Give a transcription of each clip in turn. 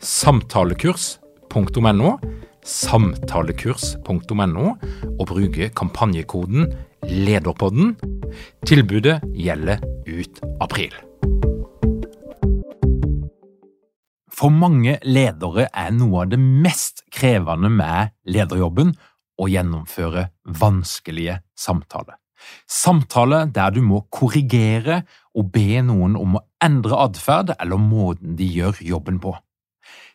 samtalekurs.no, samtalekurs.no, og bruke kampanjekoden LEDERPODDEN. Tilbudet gjelder ut april. For mange ledere er noe av det mest krevende med lederjobben å gjennomføre vanskelige samtaler. Samtaler der du må korrigere og be noen om å endre atferd eller måten de gjør jobben på.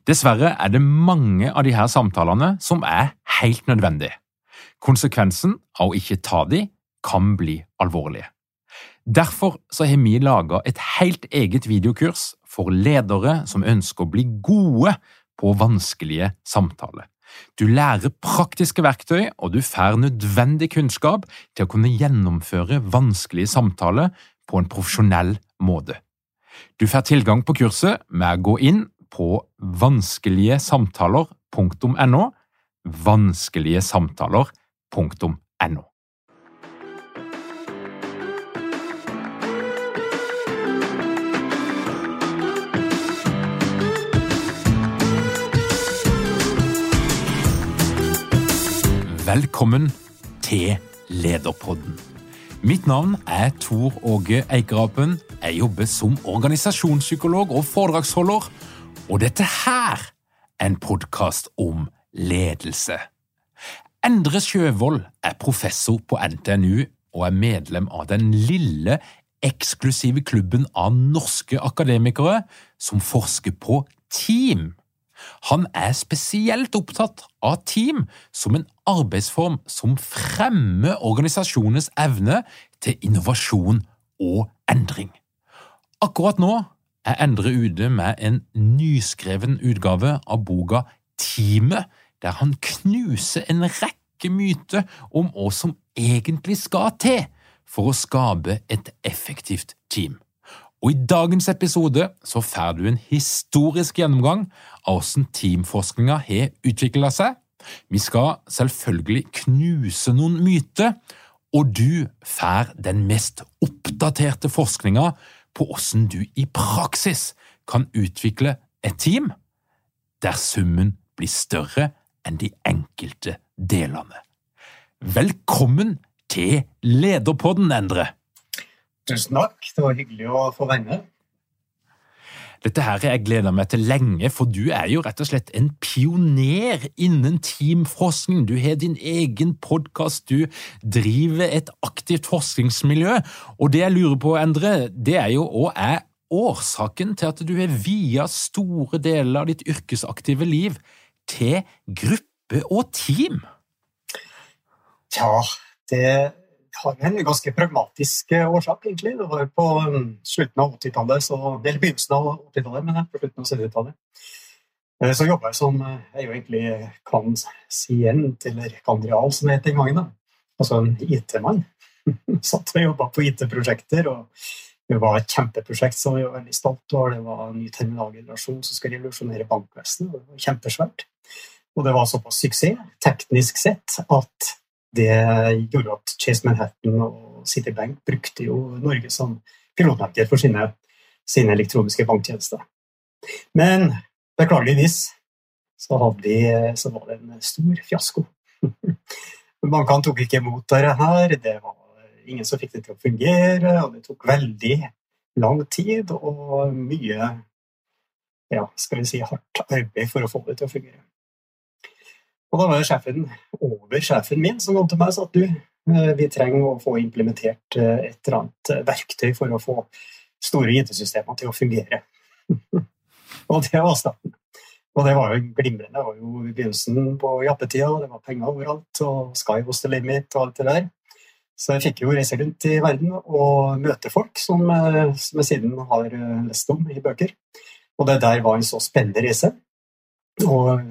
Dessverre er det mange av disse samtalene som er helt nødvendige. Konsekvensen av å ikke ta de kan bli alvorlige. Derfor har vi laga et helt eget videokurs for ledere som ønsker å bli gode på vanskelige samtaler. Du lærer praktiske verktøy, og du får nødvendig kunnskap til å kunne gjennomføre vanskelige samtaler på en profesjonell måte. Du får tilgang på kurset med å gå inn på vanskeligesamtaler.no, vanskeligesamtaler.no. Velkommen til Lederpodden. Mitt navn er Tor Åge Eikerapen. Jeg jobber som organisasjonspsykolog og foredragsholder og dette her er en podkast om ledelse. Endre Sjøvold er professor på NTNU og er medlem av den lille, eksklusive klubben av norske akademikere som forsker på team. Han er spesielt opptatt av team som en arbeidsform som fremmer organisasjonens evne til innovasjon og endring. Akkurat nå er Endre ute med en nyskreven utgave av boka Teamet, der han knuser en rekke myter om hva som egentlig skal til for å skape et effektivt team. Og I dagens episode så får du en historisk gjennomgang av hvordan teamforskninga har utvikla seg. Vi skal selvfølgelig knuse noen myter, og du får den mest oppdaterte forskninga på hvordan du i praksis kan utvikle et team der summen blir større enn de enkelte delene. Velkommen til Lederpodden, Endre! Tusen takk, det var hyggelig å få være med. Dette her jeg gleder meg til lenge, for du er jo rett og slett en pioner innen teamforskning. Du har din egen podkast, du driver et aktivt forskningsmiljø. Og det jeg lurer på, Endre, det er jo hva er årsaken til at du har via store deler av ditt yrkesaktive liv til gruppe og team? Ja, det har en ganske pragmatisk eh, årsak, egentlig. Det var på um, slutten av 80-tallet, eller begynnelsen av 80-tallet, men på slutten av 70-tallet. Eh, så jobba jeg som eh, jeg jo egentlig kansient, eller kandrial, som det het den gangen. da. Altså en IT-mann. Satt og jobba på IT-prosjekter. og Det var et kjempeprosjekt som vi var veldig stolt over. Det var en ny terminalgenerasjon som skal revolusjonere bankvesenet. Det var kjempesvært. Og det var såpass suksess, teknisk sett, at det gjorde at Chase Manhattan og Citibank brukte jo Norge som pilotmarked for sine, sine, elektroniske banktjenester. Men beklageligvis så, vi, så var det en stor fiasko. Bankene tok ikke imot dette her. Det var ingen som fikk det til å fungere, og det tok veldig lang tid og mye ja, skal vi si, hardt arbeid for å få det til å fungere. Og da var det sjefen over sjefen min som kom til meg og sa at du, Vi trenger å få implementert et eller annet verktøy for å få store IT-systemer til å fungere. og det var starten. Og det var jo glimrende. Det var jo i begynnelsen på jappetida, det var penger overalt, og Sky was the limit og alt det der. Så jeg fikk jo reise rundt i verden og møte folk som, eh, som jeg siden har eh, lest om i bøker. Og det der var en så spennende reise. Og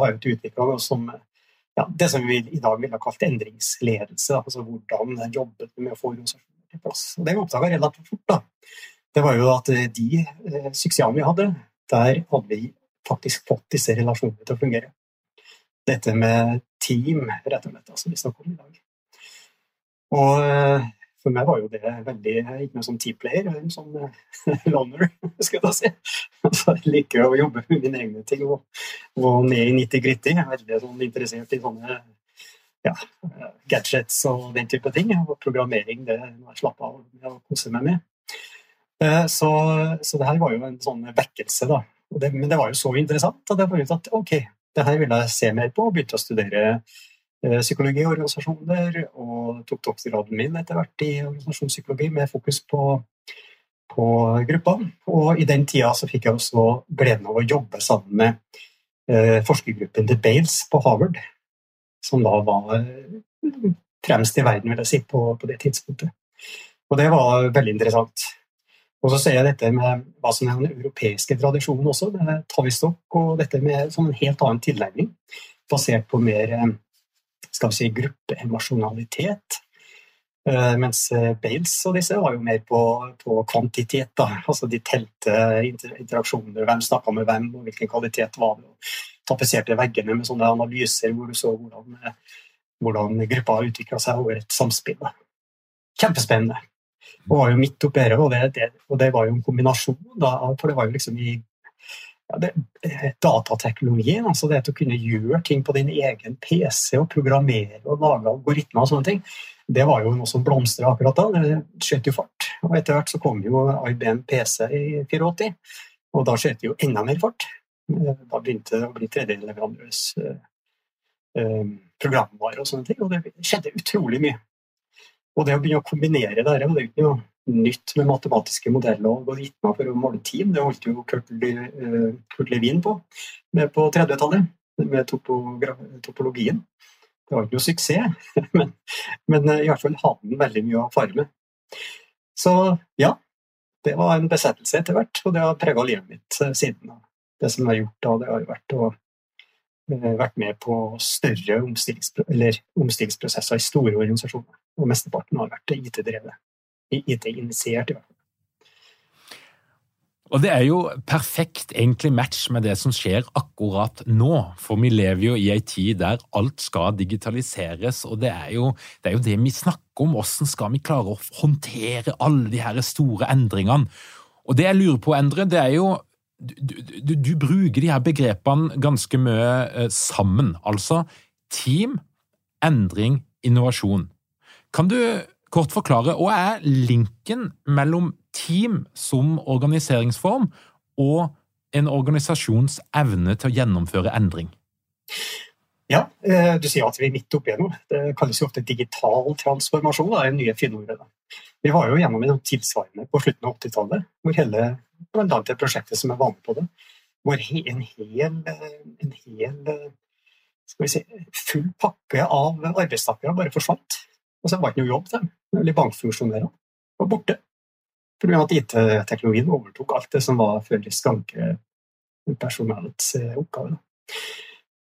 var jo utvikla som ja, det som vi i dag ville ha kalt endringsledelse. Altså hvordan jobbet med å få organisasjoner til plass. Og det vi oppdaga relativt fort, da, det var jo at de eh, suksessene vi hadde, der hadde vi faktisk fått disse relasjonene til å fungere. Dette med team, rett og slett, altså vi snakker om i dag. Og eh, for meg var jo det veldig Ikke noe som teamplayer, en sånn eh, loner, skal jeg si. Altså, jeg liker å jobbe med mine egne ting og, gå ned i nitty-gritty. Jeg er veldig sånn, interessert i sånne ja, gadgets og den type ting. Og programmering det må jeg slappe av og kose meg med. Eh, så, så det her var jo en sånn vekkelse, da. Det, men det var jo så interessant at jeg fant ut at ok, det her ville jeg se mer på. og Begynte å studere eh, psykologi og tok doktorgraden min etter hvert i organisasjonspsykologi med fokus på, på gruppa. Og i den tida så fikk jeg også gleden av å jobbe sammen med eh, forskergruppen The Bales på Harvard, som da var eh, fremst i verden, vil jeg si, på, på det tidspunktet. Og det var veldig interessant. Og så ser jeg dette med hva som er den europeiske tradisjonen også, med Tavistock og dette med sånn en helt annen tilnærming, basert på mer skal vi si, gruppeemosjonalitet. Eh, mens eh, Bales og disse var jo mer på, på kvantitet. Da. Altså de telte interaksjoner, hvem snakka med hvem, og hvilken kvalitet var det. Tapetserte veggene med sånne analyser hvor du så hvordan, hvordan gruppa utvikla seg over et samspill. Kjempespennende. Og var jo midt oppi det, og det, og det var jo en kombinasjon, da, for det var jo liksom i ja, det, eh, datateknologien, altså det å kunne gjøre ting på din egen PC og programmere og lage algoritmer og sånne ting, det var jo noe som blomstra akkurat da. Det skjøt jo fart. Og etter hvert så kom jo IBM PC i 84, og da skjøt det jo enda mer fart. Da begynte det å bli tredjeleverandørs eh, eh, programvare og sånne ting, og det skjedde utrolig mye. Og det å begynne å kombinere det her, det er jo ikke noe nytt med matematiske modeller og algoritmer for å måle team. Det holdt jo Kurt, Le, Kurt Levin på med på 30-tallet, med topologien. Det var ikke noe suksess, men, men eh, i hvert fall hadde han veldig mye å fare med. Så ja, det var en besettelse etter hvert, og det har prega livet mitt eh, siden. Det som jeg har gjort da, det har jo vært å vært med på større omstillingsprosesser i store organisasjoner. Og mesteparten har vært IT-drevet. IT-initiert, i hvert fall. Og det er jo perfekt egentlig match med det som skjer akkurat nå. For vi lever jo i ei tid der alt skal digitaliseres, og det er jo det, er jo det vi snakker om. Hvordan skal vi klare å håndtere alle de her store endringene? Og det jeg lurer på, Endre, det er jo du, du, du, bruker de her begrepene ganske mye eh, sammen. Altså team, endring, innovasjon. Kan du kort forklare hva er linken mellom team som organiseringsform og en organisasjons evne til å gjennomføre endring? Ja, eh, du sier at vi er midt oppi noe. Det kalles jo ofte digital transformasjon. Det er nye finneordet. Vi var jo gjennom en tilsvarende på slutten av 80-tallet, hvor hele bl.a. det prosjektet som er vanlig på det, hvor en hel, en hel skal vi si, full pakke av arbeidstakere bare forsvant. Og så var det ikke noe jobb til dem. Eller bankfunksjonærer var borte. Fordi at IT-teknologien overtok alt det som var før skankepersonellets personellets oppgave.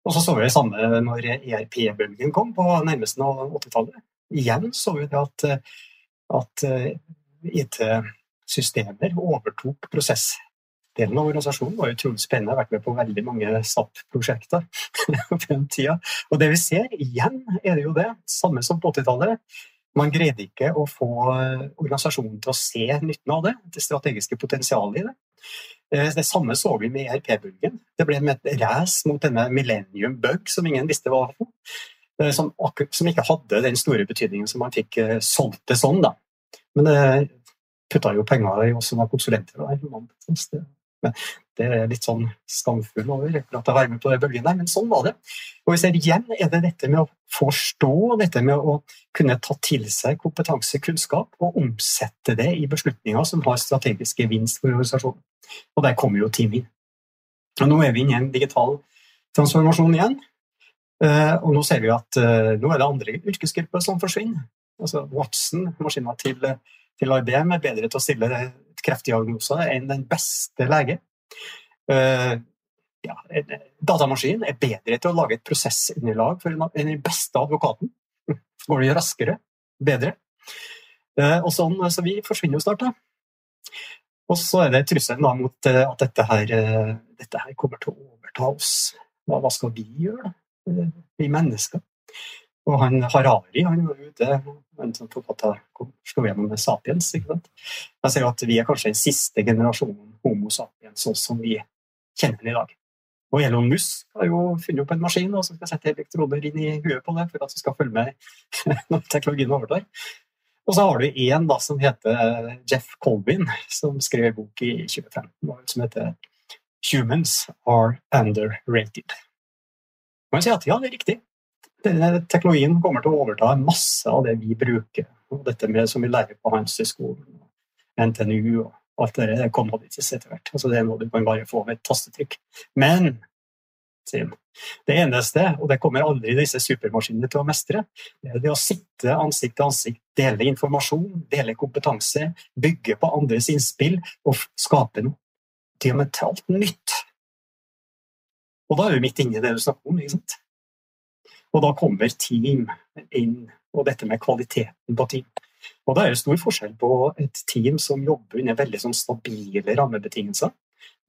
Og så så vi det samme når ERP-bølgen kom på nærmesten av 80-tallet. Igjen så vi det at, at eh, IT systemer overtok prosessdelen av organisasjonen. Var utrolig spennende. Jeg har vært med på veldig mange SAP-prosjekter på den tida. Og det vi ser, igjen er det jo det, samme som på 80-tallet. Man greide ikke å få organisasjonen til å se nytten av det, det strategiske potensialet i det. Eh, det samme så vi med ERP-bølgen. Det ble et race mot denne millennium bug som ingen visste hva var. Eh, som, som, ikke hadde den store betydningen som man fikk eh, solgt det sånn. Da. Men det putta jo penger i oss som var konsulenter. Men det er litt sånn skamfull over at jeg være med på den bølgen der, men sånn var det. Og vi ser igjen er det dette med å forstå, dette med å kunne ta til seg kompetanse, kunnskap, og omsette det i beslutninger som har strategisk gevinst for organisasjonen. Og der kommer jo team inn. Og nå er vi inne i en digital transformasjon igjen. Eh, og nå ser vi at eh, nå er det andre yrkesgrupper som forsvinner. Altså Watson, maskiner til, til IBM, er bedre til å stille kreftdiagnoser enn den beste lege. Uh, ja, datamaskinen er bedre til å lage et prosessunderlag enn den beste advokaten. Så går det raskere, bedre. Uh, og sånn, så vi forsvinner jo snart, da. Og så er det trusselen da mot at dette her, dette her, kommer til å overta oss. Hva, hva skal vi gjøre, da? Vi mennesker. Og han Harari han var ute en som forfatter slo gjennom med Sapiens. ikke sant? Jeg ser at Vi er kanskje den siste generasjonen Homo sapiens sånn som vi kjenner den i dag. Og Elon Musk har jo funnet opp en maskin og som skal sette elektroder inn i huet på det for at vi skal følge med når teknologien overtar. Og så har du en som heter Jeff Colvin, som skrev en bok i 2015 som heter 'Humans are underrated'. Man sier at ja, det er riktig. Denne teknologien kommer til å overta masse av det vi bruker. Dette med som vi lærer på Handelshøyskolen, NTNU og alt det der, kommer commodities etter hvert. Altså det er noe du kan bare få med et tastetrykk. Men det eneste, og det kommer aldri disse supermaskinene til å mestre, det er det å sitte ansikt til ansikt, dele informasjon, dele kompetanse, bygge på andres innspill og skape noe diametralt nytt. Og da er vi midt inne i det du snakker om. ikke sant? Og da kommer team inn, og dette med kvaliteten på team. Og da er det stor forskjell på et team som jobber under veldig sånn stabile rammebetingelser,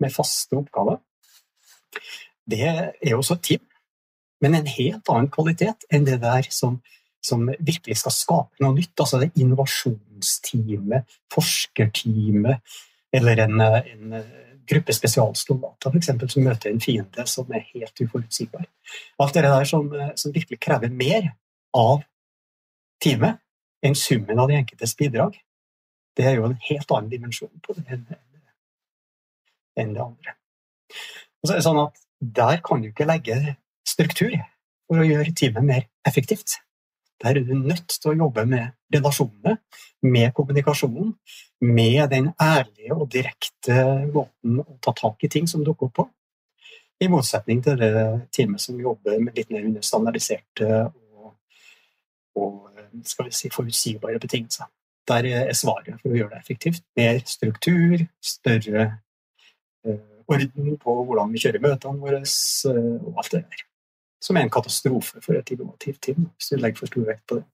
med faste oppgaver. Det er også et team, men en helt annen kvalitet enn det der som, som virkelig skal skape noe nytt. Altså det innovasjonsteamet, forskerteamet, eller en, en gruppe spesialsoldater eksempel, som møter en fiende som er helt uforutsigbar. Alt det der som, eh, som virkelig krever mer av teamet enn summen av de enkeltes bidrag, det er jo en helt annen dimensjon på det enn, enn det andre. Og så er det sånn at Der kan du ikke legge struktur for å gjøre teamet mer effektivt. Der er du nødt til å jobbe med relasjonene, med kommunikasjonen, med den ærlige og direkte måten å ta tak i ting som dukker opp på. I motsetning til det teamet som jobber med litt mer understandardiserte og, og skal vi si, forutsigbare betingelser. Der er svaret for å gjøre det effektivt mer struktur, større uh, orden på hvordan vi kjører møtene våre, uh, og alt det der som er en katastrofe for et innovativt hvis du legger for stor vekt på det.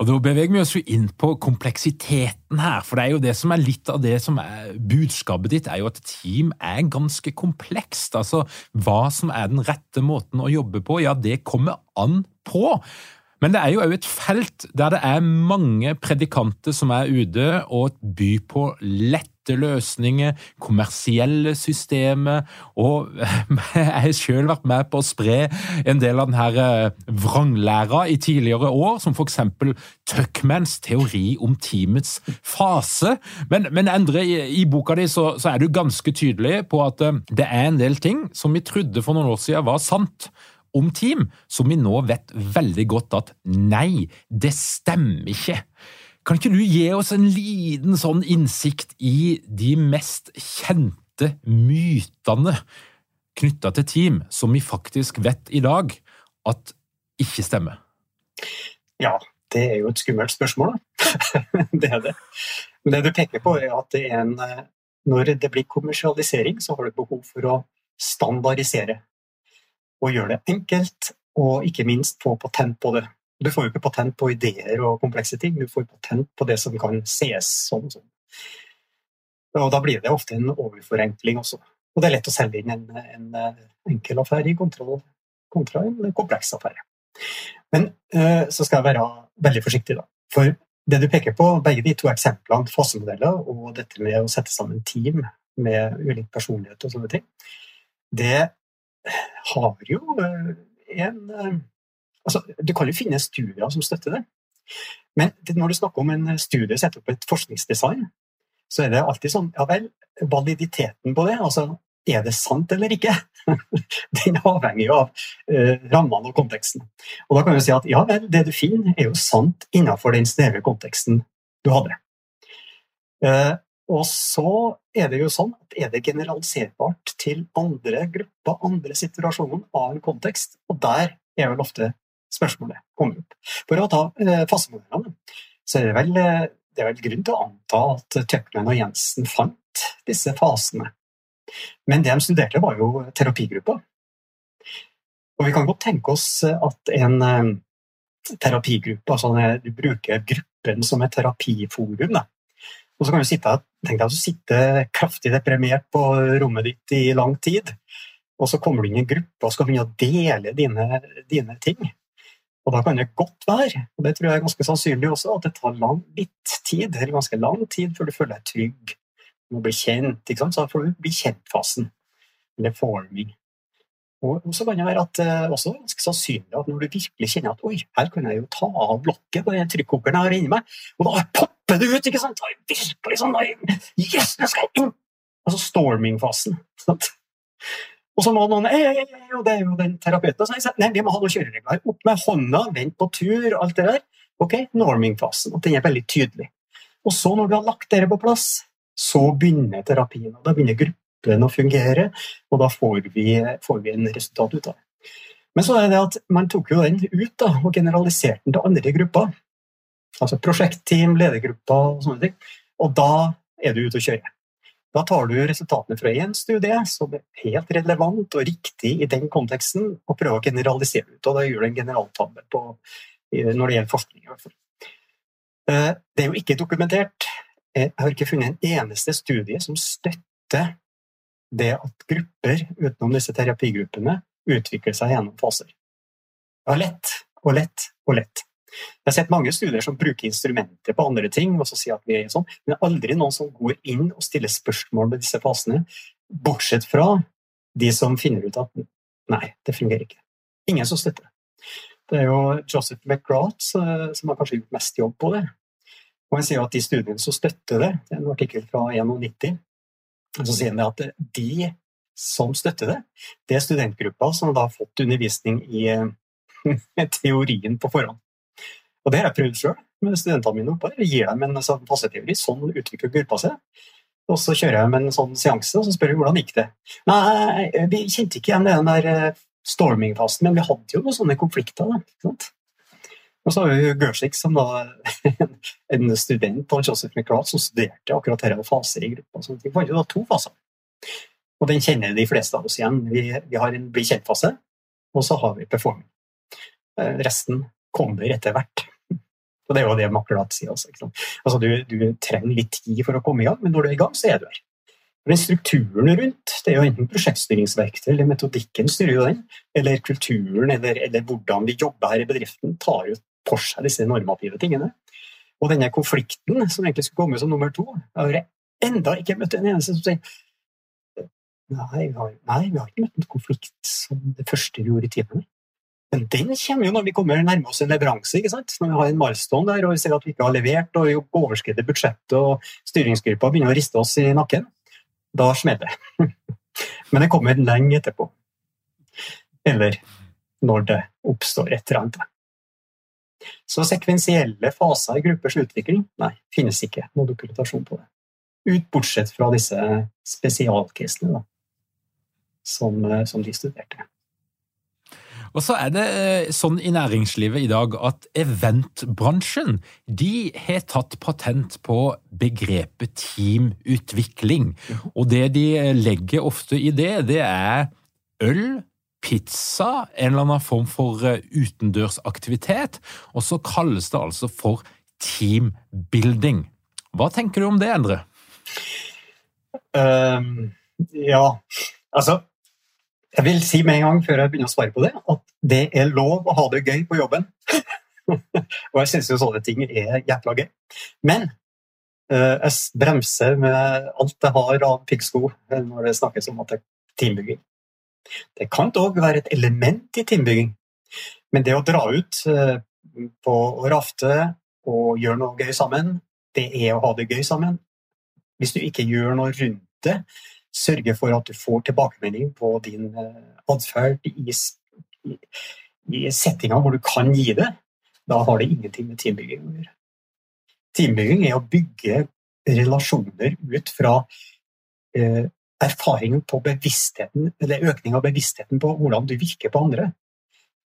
Og Da beveger vi oss jo inn på kompleksiteten her, for det er jo det som er litt av det som er budskapet ditt, er jo at team er ganske komplekst. Altså, Hva som er den rette måten å jobbe på, ja, det kommer an på. Men det er jo òg et felt der det er mange predikanter som er ute og byr på lett lette løsninger, kommersielle systemer, og jeg har selv vært med på å spre en del av denne eh, vranglæra i tidligere år, som eksempel Tuckmans teori om teamets fase. Men, men Endre, i, i boka di så, så, er du ganske tydelig på at eh, det er en del ting som vi trodde for noen år siden var sant om team, som vi nå vet veldig godt at nei, det stemmer ikke. Kan ikke du gi oss en liten sånn innsikt i de mest kjente mytene knytta til team, som vi faktisk vet i dag at ikke stemmer? Ja, det er jo et skummelt spørsmål, det er det. Men det du peker på, er at det er en, når det blir kommersialisering, så har du behov for å standardisere. Og gjøre det enkelt, og ikke minst få patent på det. Du får jo ikke patent på ideer og komplekse ting, du får patent på det som kan ses sånn. sånn. Og da blir det ofte en overforenkling også. Og det er lett å selge inn en, en eh, enkel affære kontra, kontra en kompleks affære. Men uh, så skal jeg være veldig forsiktig, da. For det du peker på, begge de to eksemplene, fasemodeller og dette med å sette sammen team med ulik personlighet og sånne ting, det har jo eh, en Altså, du kan jo finne studier som støtter det. Men når du snakker om en studie, setter opp et forskningsdesign, så er det alltid sånn Ja vel, validiteten på det, altså er det sant eller ikke? Den avhenger jo av eh, rammene og konteksten. Og da kan du si at ja vel, det du finner, er jo sant innenfor den snevre konteksten du hadde. Eh, og så er det jo sånn at er det generaliserbart til andre grupper, andre situasjoner av en kontekst? Og der er vel ofte spørsmålet kommer opp. For å ta eh, fasemodellene, så er det, vel, eh, det er vel grunn til å anta at Tuckman og Jensen fant disse fasene. Men det de studerte, var jo terapigrupper. Og vi kan godt tenke oss at en eh, terapigruppe, altså du bruker gruppen som et terapiforum, da. og så kan du sitte, tenk deg å sitte kraftig deprimert på rommet ditt i lang tid, og så kommer du inn i en gruppe og skal begynne å dele dine, dine ting. Og da kan det godt være, og det tror jeg er ganske sannsynlig også, at det tar lang, litt tid, eller ganske lang tid før du føler deg trygg. Du må bli kjent, ikke sant? så får du bli kjent-fasen, eller forming. Og så kan det være at uh, også ganske sannsynlig at når du virkelig kjenner at oi, her kan jeg jo ta av blokket på den trykkokeren jeg har inni meg, og da popper det ut! ikke sant? Da virkelig sånn, Yes, nå skal jeg inn! Altså storming-fasen. Og så må noen og det er jo den terapeuten som sier nei, vi må ha noen kjøreregler. Opp med hånda, vent på tur, alt det der. Ok, norming-fasen. At den er veldig tydelig. Og så, når du har lagt dere på plass, så begynner terapien. og Da begynner gruppen å fungere, og da får vi, får vi en resultat ut av det. Men så er det at man tok jo den ut da, og generaliserte den til andre grupper. Altså prosjektteam, ledergrupper og sånne ting. Og da er du ute og kjører. Da tar du resultatene fra én studie som er helt relevant og riktig i den konteksten, og prøver å generalisere ut. og Da gjør du en generaltabbe når det gjelder forskning. Eh, det er jo ikke dokumentert. Jeg har ikke funnet en eneste studie som støtter det at grupper utenom disse terapigruppene utvikler seg gjennom faser. Det er lett og lett og lett. Jeg har sett mange studier som bruker instrumenter på andre ting, og så sier at vi er sånn, men aldri noen som går inn og stiller spørsmål ved disse fasene, bortsett fra de som finner ut at nei, det fungerer ikke. Ingen som støtter det. Det er jo Joseph McGrath som har kanskje gjort mest jobb på det. Og han sier at de studiene som støtter det, det er en artikkel fra 91, så sier han at de som støtter det, det er studentgrupper som da har fått undervisning i teorien på forhånd. Og det har jeg prøvd sjøl med studentene mine oppe Jeg gir dem en sånn faseteori, sånn utvikler gruppa seg. Og så kjører jeg med en sånn seanse og så spør jeg hvordan gikk det Nei, vi kjente ikke igjen den der eh, storming-fasen, men vi hadde jo noen sånne konflikter. Da, ikke sant? Og så har vi Gersik, som da en student av Joseph McGrath som studerte akkurat dette faser i gruppa. Så vi fant jo da to faser. Og den kjenner de fleste av oss igjen. Vi, vi har en bli kjent-fase, og så har vi performing. Eh, resten kommer etter hvert. Og Det er jo det Makkelat sier også. Altså, du, du, trenger litt tid for å komme i gang, men når du er i gang, så er du her. Den strukturen rundt, det er jo enten prosjektstyringsverktøy eller metodikken styrer jo den, eller kulturen eller, eller, hvordan vi jobber her i bedriften, tar jo for seg disse normative tingene. Og denne konflikten som egentlig skulle komme som nummer to, jeg har enda ikke møtt en eneste som sier Nei, vi har, nei, vi har ikke møtt en konflikt som det første vi gjorde i teamet. Men den kommer jo når vi kommer nærme oss en leveranse. ikke sant? Når vi har en milestone der og vi ser at vi ikke har levert og vi overskrider budsjettet og styringsgruppa begynner å riste oss i nakken. Da smeller det. Men det kommer lenge etterpå. Eller når det oppstår et eller annet. Så sekvensielle faser i gruppers utvikling nei, finnes ikke noe dokumentasjon på det. Ut bortsett fra disse spesialcasene som, eh, som de studerte. Og så er det eh, sånn i næringslivet i dag at eventbransjen de har tatt patent på begrepet teamutvikling. Og det de legger ofte i det, det er øl, pizza, en eller annen form for eh, utendørsaktivitet, og så kalles det altså for teambuilding. Hva tenker du om det, Endre? Um, ja, altså jeg vil si med en gang før jeg begynner å svare på det, at det er lov å ha det gøy på jobben. og jeg syns jo sånne ting er jækla gøy. Men uh, jeg bremser med alt jeg har av piggsko når det snakkes om at det er teambygging. Det kan dog være et element i teambygging, men det å dra ut uh, på å rafte og gjøre noe gøy sammen, det er å ha det gøy sammen. hvis du ikke gjør noe rundt det, sørger for at du får tilbakemelding på din atferd i, i, i settinger hvor du kan gi det, da har det ingenting med teambygging å gjøre. Teambygging er å bygge relasjoner ut fra eh, erfaring på bevisstheten, eller økning av bevisstheten på hvordan du virker på andre.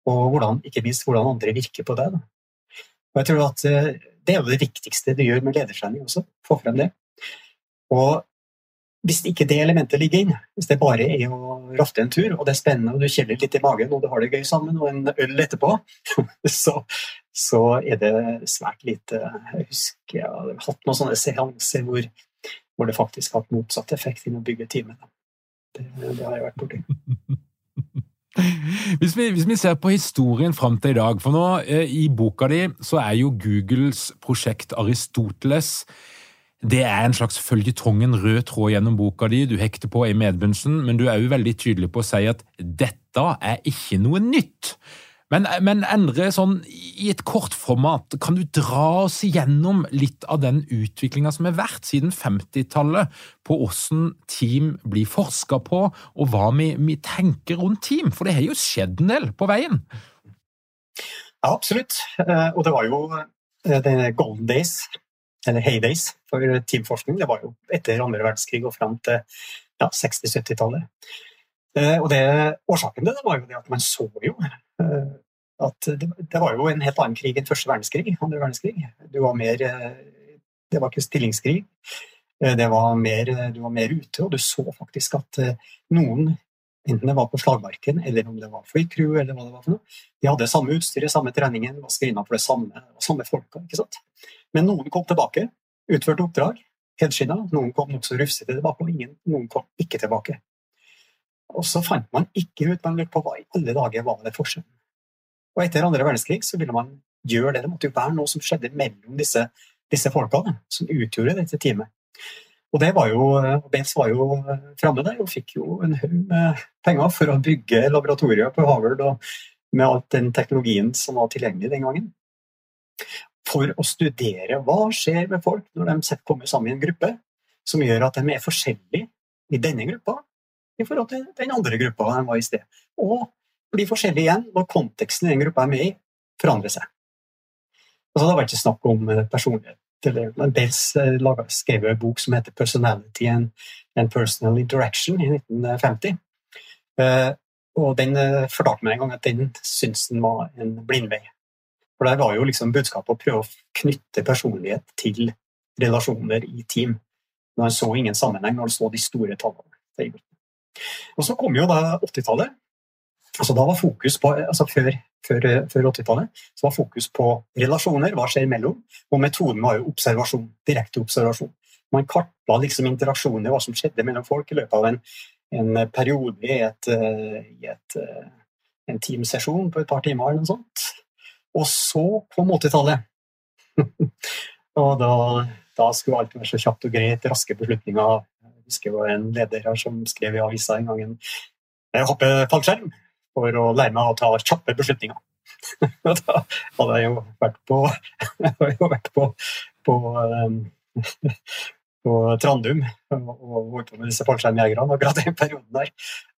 Og hvordan, ikke minst hvordan andre virker på deg. Og jeg tror at eh, Det er jo det viktigste du gjør med ledertrening også. Få frem det. Og hvis ikke det elementet ligger inn, hvis det bare er å rafte en tur, og det er spennende, og du kjenner litt i magen, og du har det gøy sammen, og en øl etterpå, så, så er det svært lite Jeg husker jeg har hatt noen sånne seanser hvor, hvor det faktisk har hatt motsatt effekt inn å bygge timene. Det, det har jeg vært borti. Hvis vi, hvis vi, ser på historien fram til i dag, for nå eh, i boka di så er jo Googles prosjekt Aristoteles det er en slags føljetong, en rød tråd gjennom boka di. Du hekter på i medbunsen, men du er jo veldig tydelig på å si at dette er ikke noe nytt. Men, men endre sånn i et kortformat, kan du dra oss igjennom litt av den utviklinga som har vært siden 50-tallet, på hvordan team blir forska på, og hva vi, vi, tenker rundt team? For det har jo skjedd en del på veien? Ja, absolutt. Eh, og det var jo eh, denne golden days eller heydays for teamforskning. Det var jo etter andre verdenskrig og fram til ja, 60-70-tallet. Eh, og det, Årsaken til det var jo det at man så jo eh, at det, det, var jo en helt annen krig enn første verdenskrig. andre verdenskrig. Det var, mer, eh, det var ikke stillingskrig. Det var mer, du var mer ute, og du så faktisk at noen, enten det var på slagmarken eller om det var flycrew, eller hva det var for noe, de hadde samme utstyr, samme treningen, var screena for det samme, samme folka. ikke sant? Men noen kom tilbake, utførte oppdrag, helskinna. Noen kom nokså rufsete tilbake, og ingen, noen kom ikke tilbake. Og så fant man ikke ut man lurte på hva i alle dager var det forskjellen. Og etter andre verdenskrig så ville man gjøre det. Det måtte jo være noe som skjedde mellom disse, disse folka, som utgjorde dette teamet. Og det var jo, Bales var jo framme der og fikk jo en haug med penger for å bygge laboratorier på Harvard og med all den teknologien som var tilgjengelig den gangen for å studere hva skjer med folk når de kommer sammen i en gruppe, som gjør at de er forskjellige i denne gruppa i forhold til den andre gruppa de var i sted. Og blir forskjellige igjen når konteksten i den gruppa er med i, forandrer seg. Altså, det var ikke snakk om eh, personlighet. Bales eh, skrev en bok som heter 'Personality and, Personal Interaction' i 1950. Eh, og den fortalte meg en gang at den syntes den var en blindvei. For der var jo liksom budskapet å prøve å knytte personlighet til relasjoner i team. Når han så ingen sammenheng når han så de store tallene. Og så kom jo da 80-tallet. Altså da var fokus på, altså Før, før, før 80-tallet så var fokus på relasjoner, hva skjer imellom, og metoden var jo observasjon. Direkte observasjon. Man kartla liksom interaksjoner, hva som skjedde mellom folk i løpet av en, en periode i, et, i et, en teamsesjon på et par timer. eller noe sånt. Og så kom 80-tallet. og da, da, skulle alt være så kjapt og greit, raske beslutninger. Jeg husker det var en leder her som skrev i avisa en gang en hoppe fallskjerm for å lære meg å ta kjappe beslutninger. Da hadde jeg jo vært på, jo vært på, på, um, på Trandum og holdt på med disse fallskjermjegerne akkurat den perioden der.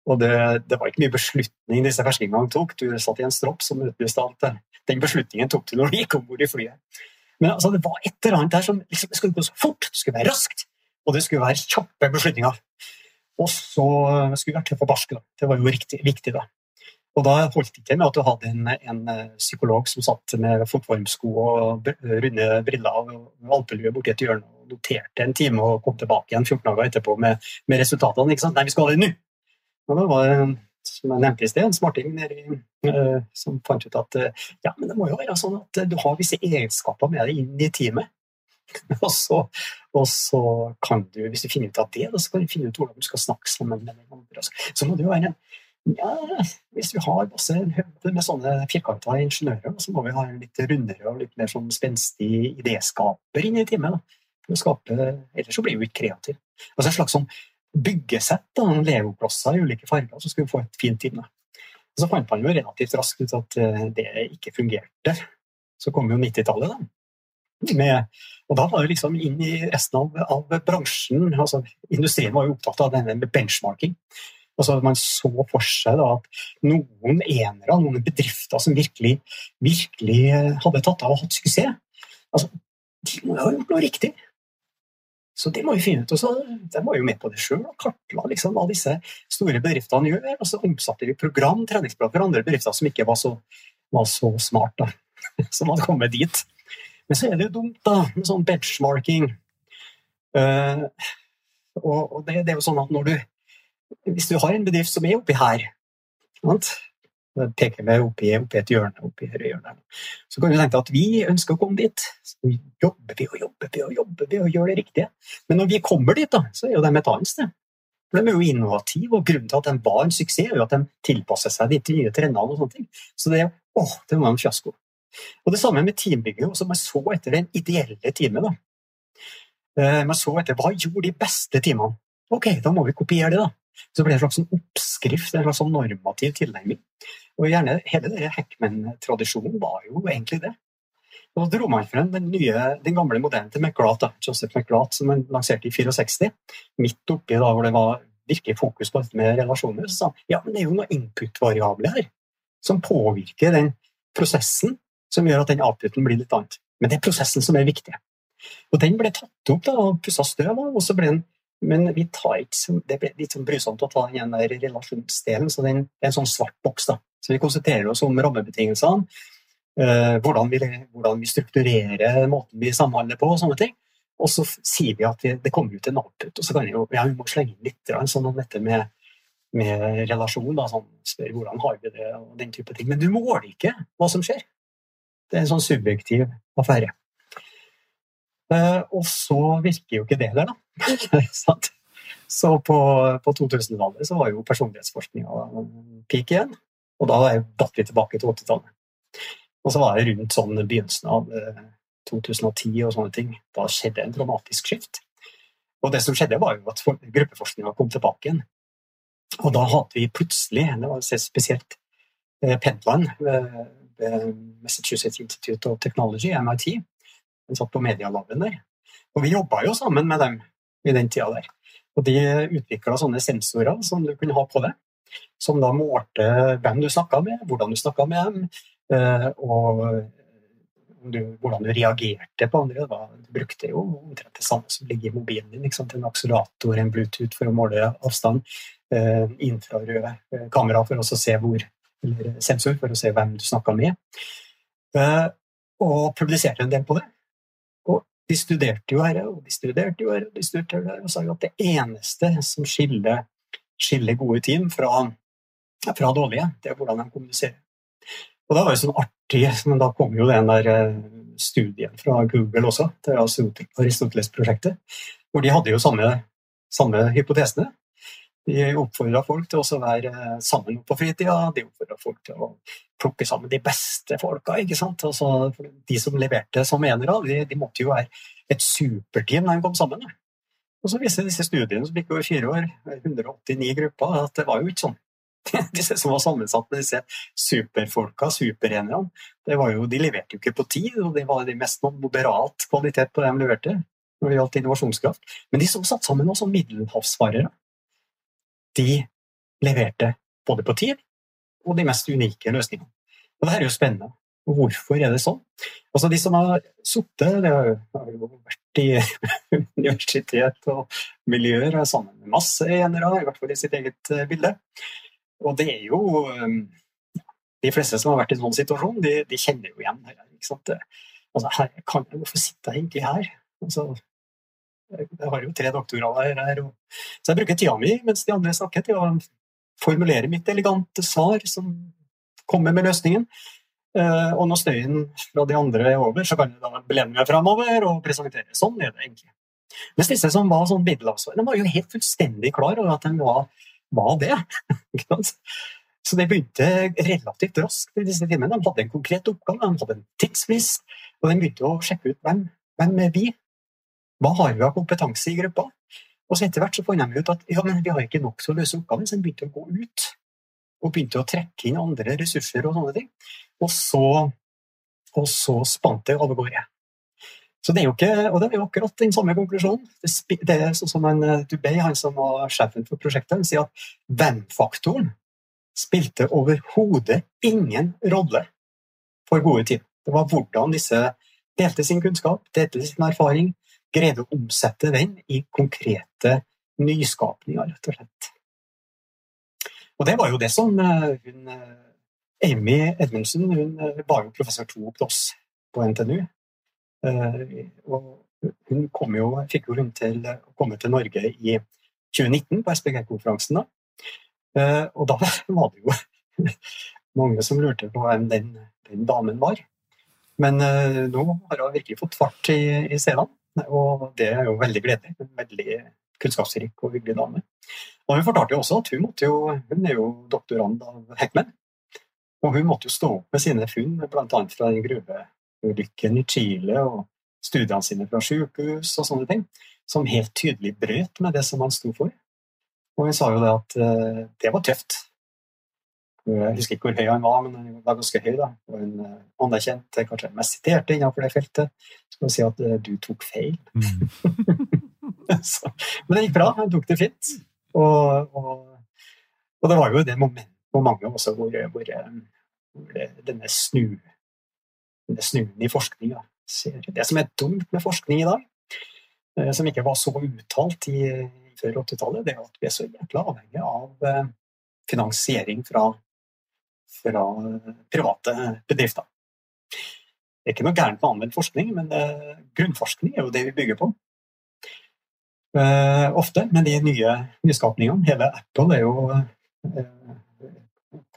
Og det, det, var ikke mye beslutning disse ferskingene tok. Du satt i en stropp som utlyste alt. den beslutningen tok du når du gikk om bord i flyet. Men altså, det var et eller annet der som liksom, skulle gå så fort, det skulle være raskt, og det skulle være kjappe beslutninger. Og så skulle vi være tøffe og barske. Det var jo riktig, viktig, da. Og da holdt det ikke med at du hadde en, en eh, psykolog som satt med fotvarmsko og runde briller og alpelue borti et hjørne og noterte en time og kom tilbake igjen 14 dager etterpå med, med resultatene. ikke sant? Nei, vi skal ha det nå! Og da var det som jeg nevnte i sted, en smarting nedi, uh, som fant ut at uh, ja, men det må jo være sånn at du har visse egenskaper med deg inn i teamet. og, så, og, så, kan du, hvis du finner ut av det, så kan du finne ut hvordan du skal snakke sammen med den andre. Så må det jo være en ja, Hvis vi har masse med sånne firkanta ingeniører, så må vi ha en litt rundere og litt mer sånn spenstig idéskaper inn i teamet. For å skape, ellers så blir vi ikke kreative. Altså en slags sånn byggesett, da, legoklosser i ulike farger, så skal vi få et fint team. Så fant man jo relativt raskt ut at eh, det ikke fungerte. Så kom jo 90-tallet, da. Med, og da var det liksom inn i resten av, av bransjen altså Industrien var jo opptatt av denne benchmarking. Altså Man så for seg da at noen enere, noen bedrifter som virkelig, virkelig hadde tatt av og hatt suksess, altså, de må jo ha gjort noe riktig. Så de må jo finne ut, og så, De var jo med på det sjøl og kartla liksom, hva disse store bedriftene gjør. Og så omsatte vi program, treningsprogram for andre bedrifter som ikke var så, var så smart, da, som hadde kommet dit. Men så er det jo dumt da, med sånn benchmarking. Uh, og det, det, er jo sånn at når du Hvis du har en bedrift som er oppi her sant? peker vi oppi, oppi, et hjørne, oppi her hjørnet. Så kan du tenke at vi ønsker å komme dit. Så jobber vi og jobber vi og jobber vi og gjør det riktige. Men når vi kommer dit, da, så er jo de et annet sted. For De er jo innovative, og grunnen til at de var en suksess, er jo at de tilpasser seg de nye trendene. og sånne ting. Så det, åh, det var en fiasko. Og Det samme med teambygging. Man så etter den ideelle teamet. da. Eh, man så etter hva gjorde de beste teamene. Ok, da må vi kopiere det. da. Så det ble en slags oppskrift, en slags normativ tilnærming. Og gjerne hele denne Heckman-tradisjonen var jo egentlig det. Og så dro man frem den, nye, den gamle modellen til McGrath, Joseph McGrath, som han lanserte i 64. Midt oppi da hvor det var virkelig fokus på dette med relasjoner. Så sa han ja, men det er jo noen input-variabler her som påvirker den prosessen som gjør at den outputen blir litt annet. Men det er prosessen som er viktig. Og den ble tatt opp da, og pussa støv av, og så ble den men vi tar ikke, det blir litt sånn brysomt å ta den der relasjonsdelen, så den er en sånn svart boks. da. Så vi konsentrerer oss om rammebetingelsene, eh, hvordan, vi, hvordan, vi, strukturerer måten vi samhandler på og sånne ting. Og så sier vi at vi, det kommer ut en output, og så kan vi jo ja, vi må slenge inn litt sånn om dette med med relasjon. Da, sånn, spør hvordan har vi det, og den type ting. Men du måler ikke hva som skjer. Det er en sånn subjektiv affære. Uh, og så virker jo ikke det der, da. så på, på 2000-tallet så var jo personlighetsforskninga peak igjen. Og da datt vi tilbake til 80-tallet. Og så var det rundt sånn begynnelsen av uh, eh, 2010 og sånne ting. Da skjedde en dramatisk skift. Og det som skjedde, var jo at gruppeforskninga kom tilbake igjen. Og da hadde vi plutselig, det var spesielt eh, Pentland Massachusetts Institute of Technology, MIT, den satt på medialaben der. Og vi jobba jo sammen med dem i den tida der. Og de utvikla sånne sensorer som du kunne ha på deg, som da målte hvem du snakka med, hvordan du snakka med dem, eh, og du, hvordan du reagerte på andre. Du brukte jo omtrent det samme som ligger i mobilen din. En akselerator, en Bluetooth for å måle avstand. Eh, infrarøde eh, kamera for å se hvor, eller sensor for å se hvem du snakka med. Og publiserte en del på det. De studerte jo her, og de studerte jo her, og de studerte jo her, og sa jo at det eneste som skiller, skiller gode team fra, fra, dårlige, det er hvordan de kommuniserer. Og da var det sånn artig, men da kom jo den der studien fra Google også, til Aristoteles-prosjektet, hvor de hadde jo samme, samme hypotesene. De oppfordra folk til å være sammen på fritida. De oppfordra folk til å plukke sammen de beste folka. ikke sant? Altså, de som leverte som enere, de, de, måtte jo være et superteam når de kom sammen. Og så viste disse studiene som gikk over fire år, 189 grupper, at det var jo ikke sånn. Disse som var sammensatt med disse superfolka, superenerne, de leverte jo ikke på tid, og det var de mest moderat kvalitet på det de leverte når det gjaldt innovasjonskraft. Men de som satt sammen, var middelhavsfarere de leverte både på tid og de mest unike løsningene. Og det her er jo spennende. Hvorfor er det sånn? Altså De som har sittet Det har jo vært i universitet og miljøer sammen med masse enere, i hvert fall i sitt eget eh, bilde. Og det er jo eh, De fleste som har vært i en sånn situasjon, de, de kjenner jo igjen dette. Altså, Hvorfor sitter jeg egentlig her? Altså, jeg har jo tre doktorgrader her. Og... Så jeg bruker tida mi mens de andre snakker, til å formulere mitt elegante svar som kommer med løsningen. Eh, og når støyen fra de andre er over, så kan jeg da belene meg framover og presentere. Sånn er det egentlig. Mens disse som var sånn middelavsvarende, var jo helt fullstendig klar over at de var, var det. så det begynte relativt raskt i disse timene. De hadde en konkret oppgave, de hadde en tidsfrist, og de begynte å sjekke ut hvem, hvem er vi hva har vi av kompetanse i gruppa? Og så etter hvert så fant de ut at ja, men vi har ikke nok til å løse oppgaven, så de begynte å gå ut. Og begynte å trekke inn andre ressurser og sånne ting. Og så, og så spant det av gårde. Så det er jo ikke, og det er jo akkurat den samme konklusjonen. Det, det er sånn som en eh, Dubey, han som var sjefen for prosjektet, han sier at hvem-faktoren spilte overhodet ingen rolle for gode team. Det var hvordan disse delte sin kunnskap, delte sin erfaring, greide å omsette den i konkrete nyskapninger, rett og slett. Og det var jo det som eh, hun, eh, Amy Edmundsen hun eh, var jo professor to opp til oss på NTNU. Og hun kom jo, fikk jo rundt til å komme til Norge i 2019 på SPG-konferansen. da. Og da var det jo mange som lurte på hvem den, den damen var. Men nå har hun virkelig fått fart i, i selene, og det er jo veldig gledelig. En veldig kunnskapsrik og hyggelig dame. Og hun fortalte jo også at hun, måtte jo, hun er jo doktorand av Heckman. Og hun måtte jo stå opp med sine funn, bl.a. fra den gruveulykken i Chile og studiene sine fra sykehus og sånne ting, som helt tydelig brøt med det som han sto for. Og hun sa jo det at eh, det var tøft. Jeg husker ikke hvor høy han var, men han var ganske høy. da. Og en eh, anerkjent, eh, kanskje mest siterte innenfor det feltet. Jeg si at eh, du tok feil. Så, men det gikk bra, han tok det fint. Og, og, og det var jo det momentet for mange også hvor, hvor, hvor denne snu denne snuen i forskninga Det som er dumt med forskning i dag, som ikke var så uttalt i, før 80-tallet, det er at vi er så jækla avhengig av finansiering fra, fra private bedrifter. Det er ikke noe gærent med anvendt forskning, men eh, grunnforskning er jo det vi bygger på. Eh, ofte med de nye nyskapningene. Hele Apple er jo eh,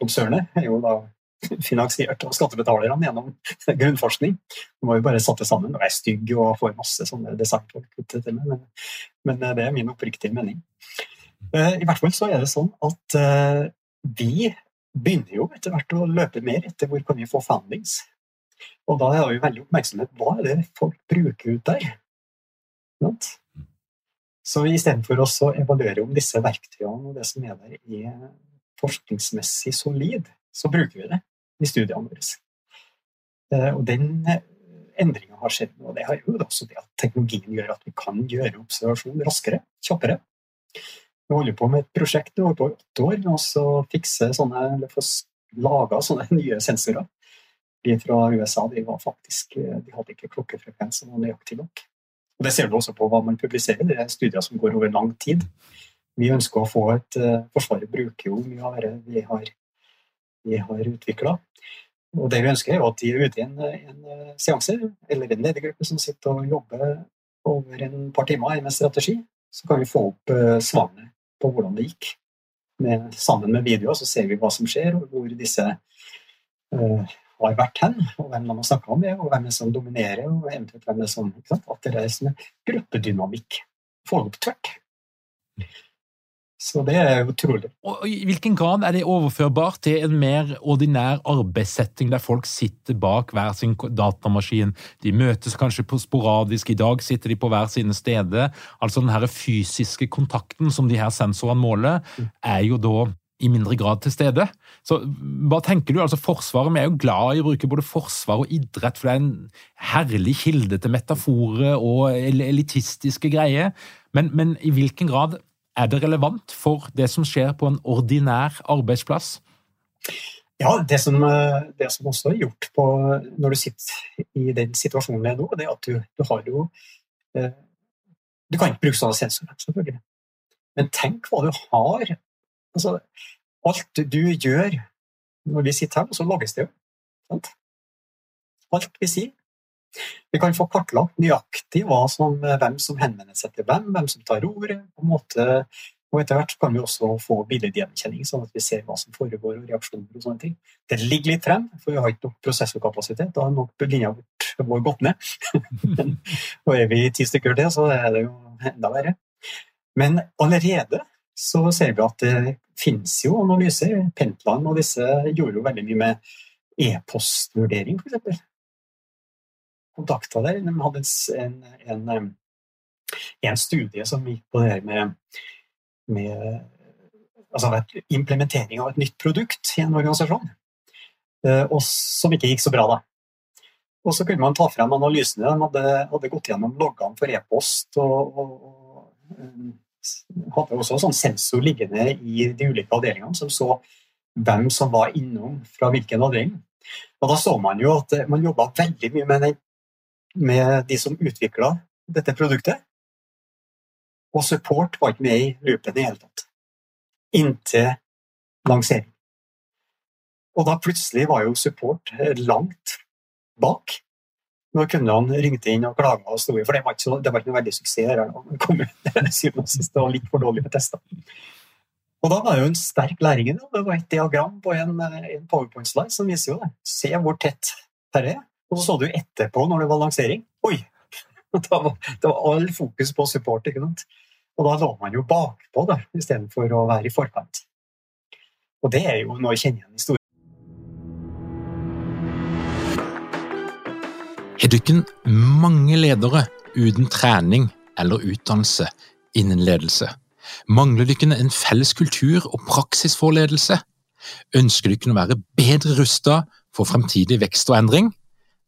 Konsernet er jo da finansiert av skattebetalerne gjennom grunnforskning. De må jo bare satt det sammen og er stygg og får masse sånne designfolk. til meg, Men, men det er min oppriktige mening. I hvert fall så er det sånn at vi begynner jo etter hvert å løpe mer etter hvor kan vi få foundings. Og da er vi veldig oppmerksomhet hva er det folk bruker ut der. Right? Så istedenfor å evaluere om disse verktøyene og det som er der, er forskningsmessig solid, så bruker vi det i studiene våre. Eh, Og den endringa har skjedd nå. Det har jo også det at teknologien gjør at vi kan gjøre observasjon raskere, kjappere. Vi holder på med et prosjekt i åtte år med å fikse sånne, eller få laga sånne nye sensorer. De fra USA de var faktisk, de hadde ikke klokkefrekvens som var nøyaktig nok. Og Det ser du også på hva man publiserer. Det er studier som går over lang tid. Vi ønsker å få et uh, Forsvaret bruker jo mye av det vi har, vi har utvikla. Og det vi ønsker, er at de er ute i en, en uh, seanse, eller en ledergruppe som sitter og jobber over en par timer med strategi. Så kan vi få opp svarene på hvordan det gikk. Med, sammen med videoer så ser vi hva som skjer, og hvor disse har vært hen, og hvem de har snakka med, og hvem som dominerer, og eventuelt hvem som? At det er sånn gruppedynamikk. Det opp tvert. Så det er utrolig. Og I hvilken grad er det overførbart til en mer ordinær arbeidssetting der folk sitter bak hver sin datamaskin? De møtes kanskje sporadisk, i dag sitter de på hver sine steder. Altså den her fysiske kontakten som de her sensorene måler, er jo da i mindre grad til stede. Så hva tenker du? Altså Forsvaret, Vi er jo glad i å bruke både forsvar og idrett, for det er en herlig kilde til metaforer og elitistiske greier. Men, men i hvilken grad er det relevant for det som skjer på en ordinær arbeidsplass? Ja, det som, det som også er gjort på, når du sitter i den situasjonen nå, det er at du, du har jo Du kan ikke bruke sånne sensorer, selvfølgelig. Men tenk hva du har Altså, alt du gjør når vi sitter her, så lages det jo. Alt vi sier. Vi kan få kartlagt nøyaktig som, hvem som henvender seg til hvem, hvem som tar ordet. på en måte, og Etter hvert kan vi også få billedgjenkjenning, sånn at vi ser hva som foregår, og reaksjoner og sånne ting. Det ligger litt frem, for vi har ikke nok prosessorkapasitet. Da har nok linja vår gått ned. og er vi ti stykker til, så er det jo enda verre. Men allerede så ser vi at det finnes jo analyser. Pentland og disse gjorde jo veldig mye med e-postvurdering, f.eks. Kontakta der. De hadde en, en, en, studie som gikk på det her med, med altså implementering av et nytt produkt i en organisasjon, og som ikke gikk så bra, da. Og så kunne man ta frem analysene. De hadde, hadde gått gjennom loggene for e-post. og, og, og um, hadde også sånn sensor liggende i de ulike avdelingene som så hvem som var innom fra hvilken avdeling. Og Da så man jo at man jobba veldig mye med, den, med de som utvikla dette produktet. Og support var ikke med i loopen i hele tatt. Inntil lansering. Og da plutselig var jo support langt bak. Når kundene ringte inn og klaga og sto i, for det var ikke, så, det var ikke noe veldig suksess. Det var litt for dårlig med tester. Og da var det jo en sterk læring i det. Det var et diagram på en, en powerpoint-slide som viser jo det. Se hvor tett dette er. Og så så du etterpå, når det var lansering. Oi! Det var, det var all fokus på support. ikke sant? Og da lå man jo bakpå da, istedenfor å være i forkant. Og det er jo noe jeg kjenner igjen i store Har dere mange ledere uten trening eller utdannelse innen ledelse? Mangler dere en felles kultur og praksis for ledelse? Ønsker dere å være bedre rustet for fremtidig vekst og endring?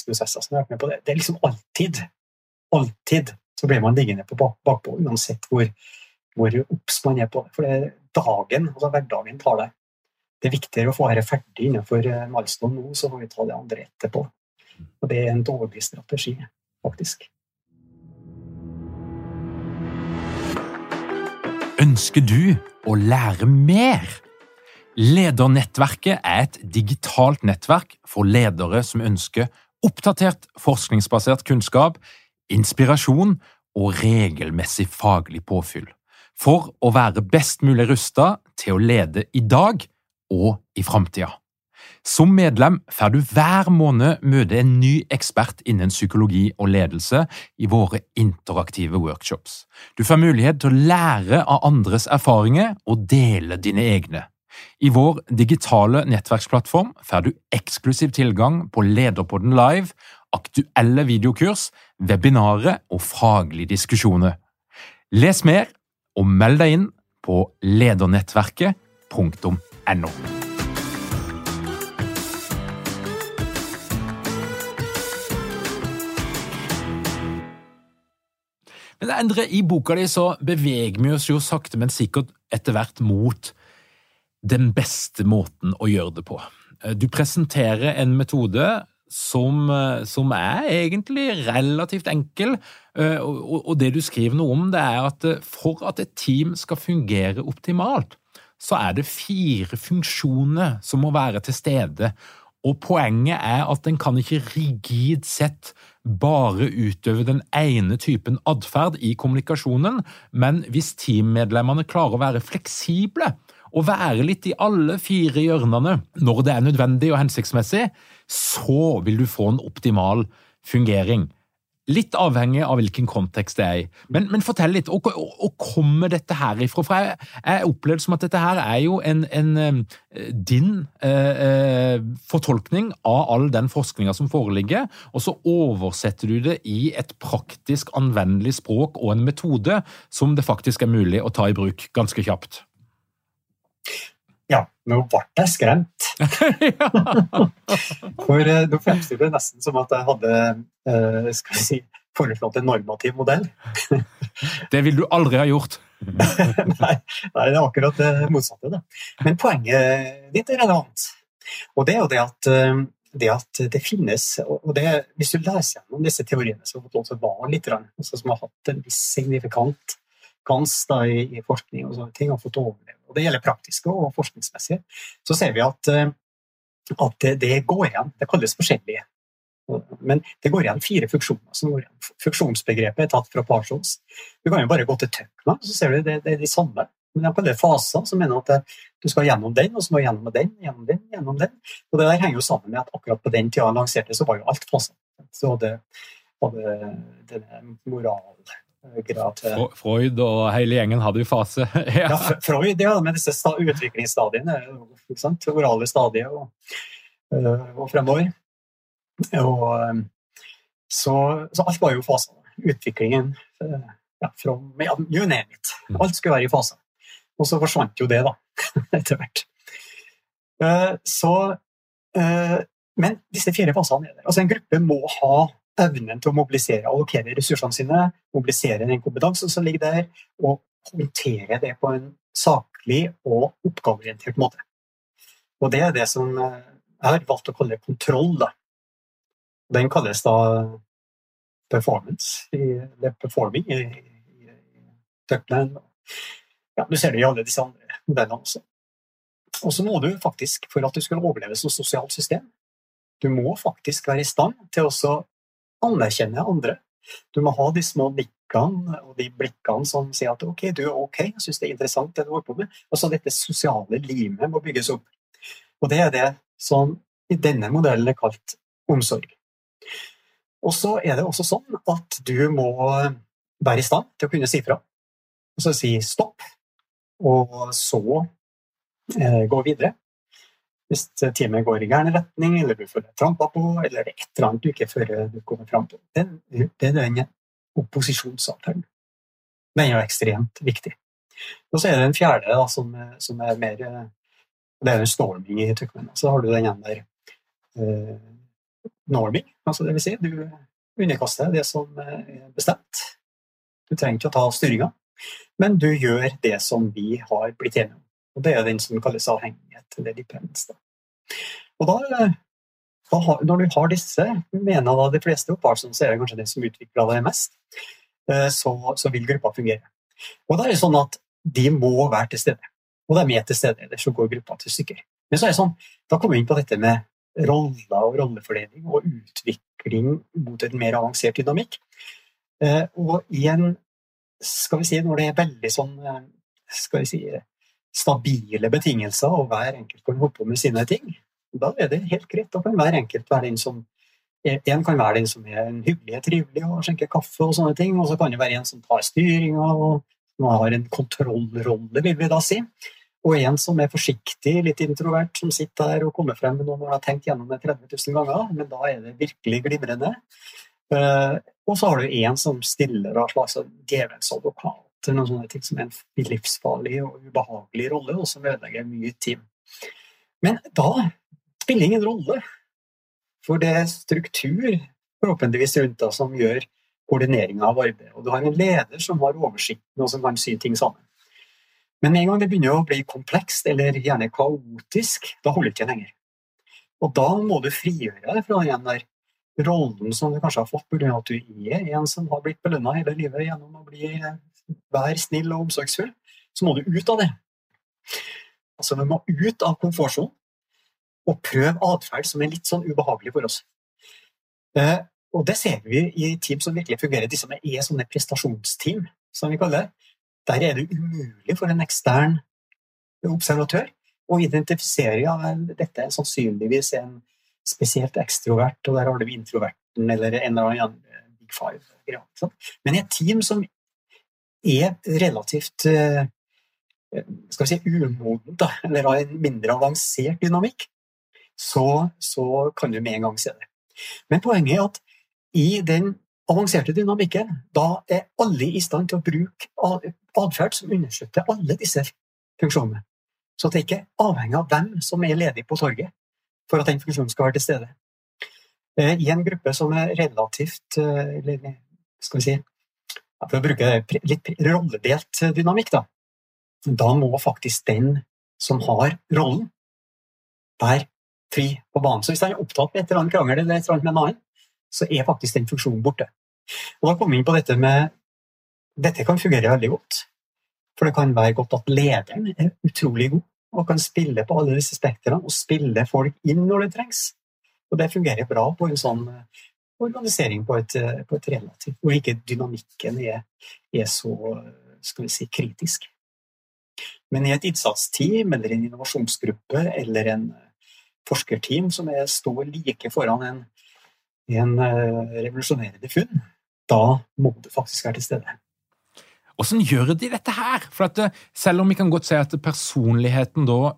endringsprosesser som har vært med på det. Det er liksom alltid, alltid så blir man liggende på bakpå, uansett hvor, hvor obs man er på det. For det er dagen, altså hverdagen tar deg det er viktigere å få dette ferdig innenfor eh, milestone nå, så får vi ta det andre etterpå. Og det er en dårlig strategi, faktisk. Ønsker du å lære mer? Ledernettverket er et digitalt nettverk for ledere som ønsker oppdatert forskningsbasert kunnskap, inspirasjon og regelmessig faglig påfyll. For å være best mulig rusta til å lede i dag og i framtida. Som medlem får du hver måned møte en ny ekspert innen psykologi og ledelse i våre interaktive workshops. Du får mulighet til å lære av andres erfaringer og dele dine egne. I vår digitale nettverksplattform får du eksklusiv tilgang på Lederpodden live, aktuelle videokurs, webinarer og faglige diskusjoner. Les mer og meld deg inn på ledernettverket.no. Men Endre, I boka di så beveger vi oss jo sakte, men sikkert etter hvert mot den beste måten å gjøre det på. Du presenterer en metode som, som er egentlig relativt enkel, og det du skriver noe om, det er at for at et team skal fungere optimalt, så er det fire funksjoner som må være til stede. Og poenget er at en kan ikke rigid sett bare utøve den ene typen atferd i kommunikasjonen, men hvis teammedlemmene klarer å være fleksible og være litt i alle fire hjørnene når det er nødvendig og hensiktsmessig, så vil du få en optimal fungering. Litt avhengig av hvilken kontekst det er i. Men, men fortell litt. Hvor, hvor kommer dette her ifra? For jeg, jeg opplevde som at dette her er jo en, en din eh, eh, fortolkning av all den forskninga som foreligger, og så oversetter du det i et praktisk anvendelig språk og en metode som det faktisk er mulig å ta i bruk ganske kjapt. Ja, nå ble jeg skremt. For uh, nå fremstiller det nesten som at jeg hadde uh, skal vi si, foreslått en normativ modell. det vil du aldri ha gjort. nei, nei, det er akkurat det motsatte. Da. Men poenget ditt er relevant. Og det er jo det at, uh, det, at det finnes og det, Hvis du leser gjennom disse teoriene som har fått lov til å være litt, altså som har hatt en viss signifikant gans i, i, forskning og sånne ting, har fått overleve og det gjelder praktiske og forskningsmessige, så ser vi at, eh, at det går igjen. Det kalles forskjellige. Men det går igjen fire funksjoner. som går igjen. Funksjonsbegrepet er tatt fra Parsons. Du kan jo bare gå til Tøkna, så ser du det, det er de samme. Men de kaller det faser, som mener at du skal gjennom den, og så må du gjennom den, gjennom den, gjennom den. Og det der henger jo sammen med at akkurat på den tida han lanserte, så var jo alt faser. Så det, hadde denne til Freud og hele gjengen hadde jo fase. ja. ja, Freud, ja, med disse utviklingsstadiene. Ikke sant? Orale stadier og, øh, og fremover. Og, øh, så, så, alt var jo faser. Utviklingen øh, ja, fra, ja, You name it. Alt skulle være i faser. Og så forsvant jo det, da, etter hvert. Så men disse fire fasene er der. Altså En gruppe må ha evnen til å mobilisere, allokere ressursene sine, mobilisere den kompetansen som ligger der, og håndtere det på en saklig og oppgaveorientert måte. Og det er det som eh, jeg har valgt å kalle kontroll. Den kalles da performance, eller performing, i, i, i Ja, du ser det i alle disse andre modellene også. Og så må du faktisk, for at du skal overleve som sosialt system, du må faktisk være i stand til å anerkjenne andre. Du må ha de små nikkene og de blikkene som sier at ok, du er ok, jeg syns det er interessant det du holder på med. Og så dette sosiale limet må bygges opp. Og det er det som i denne modellen er kalt omsorg. Og så er det også sånn at du må være i stand til å kunne si fra. Og så si stopp, og så eh, gå videre. Hvis teamet går i gæren retning, eller du føler trampa på, eller er et eller annet du ikke fører du kommer fram til. Det er den opposisjonsavtalen. Den er jo ekstremt viktig. Og så er det en fjerde da, som, som, er mer Det er en storming i Turkmen. Så har du den ene der eh, norming. Altså det vil si, du underkaster det som er bestemt. Du trenger ikke å ta styringa, men du gjør det som vi har blitt enige om. Og det er den som kalles avhengighet, eller dependence. Og da, da, når du har disse, mener da de fleste opphavsmenn, så er det kanskje den som utvikler det mest, eh, så, så, vil gruppa fungere. Og da er det sånn at de må være til stede. Og de er til stede, ellers så går gruppa til stykker. Men så er det sånn, da kommer vi inn på dette med roller og rollefordeling og utvikling mot en mer avansert dynamikk. Eh, og igjen, skal vi si, når det er veldig sånn eh, skal vi si, stabile betingelser, og hver enkelt kan holde på med sine ting, da er det helt greit. Da kan hver enkelt være den som en kan være den som er en hyggelig, trivelig og skjenker kaffe, og sånne ting, og så kan det være en som tar styringa og har en kontrollrolle, vil vi da si. Og en som er forsiktig, litt introvert, som sitter der og kommer frem med noe man har tenkt gjennom det 30 000 ganger, men da er det virkelig glimrende. Uh, og så har du en som stiller av slags djevelens til noen sånne ting som en livsfarlig og ubehagelig rolle, og som ødelegger mye team. Men da spiller ingen rolle, for det er struktur forhåpentligvis rundt deg som gjør koordineringa av arbeidet. Og du har en leder som har oversikten og som kan sy ting sammen. Men en gang det begynner å bli komplekst, eller gjerne kaotisk, da holder det ikke lenger. Og da må du frigjøre deg fra den der rollen som du kanskje har fått pga. at du er en som har blitt belønna hele livet gjennom å bli vær snill og omsorgsfull, så må du ut av det. Altså, Vi må ut av komfortsonen og prøve atferd som er litt sånn ubehagelig for oss. Eh, og det ser vi i team som virkelig fungerer. De som er sånne prestasjonsteam, som vi kaller det. Der er det umulig for en ekstern observatør å identifisere ja, dette er sannsynligvis en spesielt ekstrovert, og der har du introverten eller en eller annen big five. Men i et team som er relativt eh, skal vi si, umodent, eller har en mindre avansert dynamikk, så, så, kan du med en gang se det. Men poenget er at i den avanserte dynamikken, da er alle i stand til å bruke atferd som understøtter alle disse funksjonene. Så det er ikke avhengig av hvem som er ledig på torget for at den funksjonen skal være til stede. Eh, I en gruppe som er relativt eh, skal vi si, for å bruke litt rolledelt dynamikk, da, da må faktisk den som har rollen, være fri på banen. Så hvis han er opptatt med et eller annet krangel eller et eller annet med en annen, så er faktisk den funksjonen borte. Og da kommer vi inn på dette med Dette kan fungere veldig godt. For det kan være godt at lederen er utrolig god og kan spille på alle disse spektrene og spille folk inn når det trengs. Og det fungerer bra på en sånn organisering på et, eh, på et relativt Hvor ikke dynamikken er, er, så skal vi si, kritisk. Men i et innsatsteam eller en innovasjonsgruppe eller en forskerteam som er, står like foran en, en revolusjonerende funn, da må du faktisk være til stede. Hvordan gjør de dette her? For at Selv om vi kan godt si at personligheten da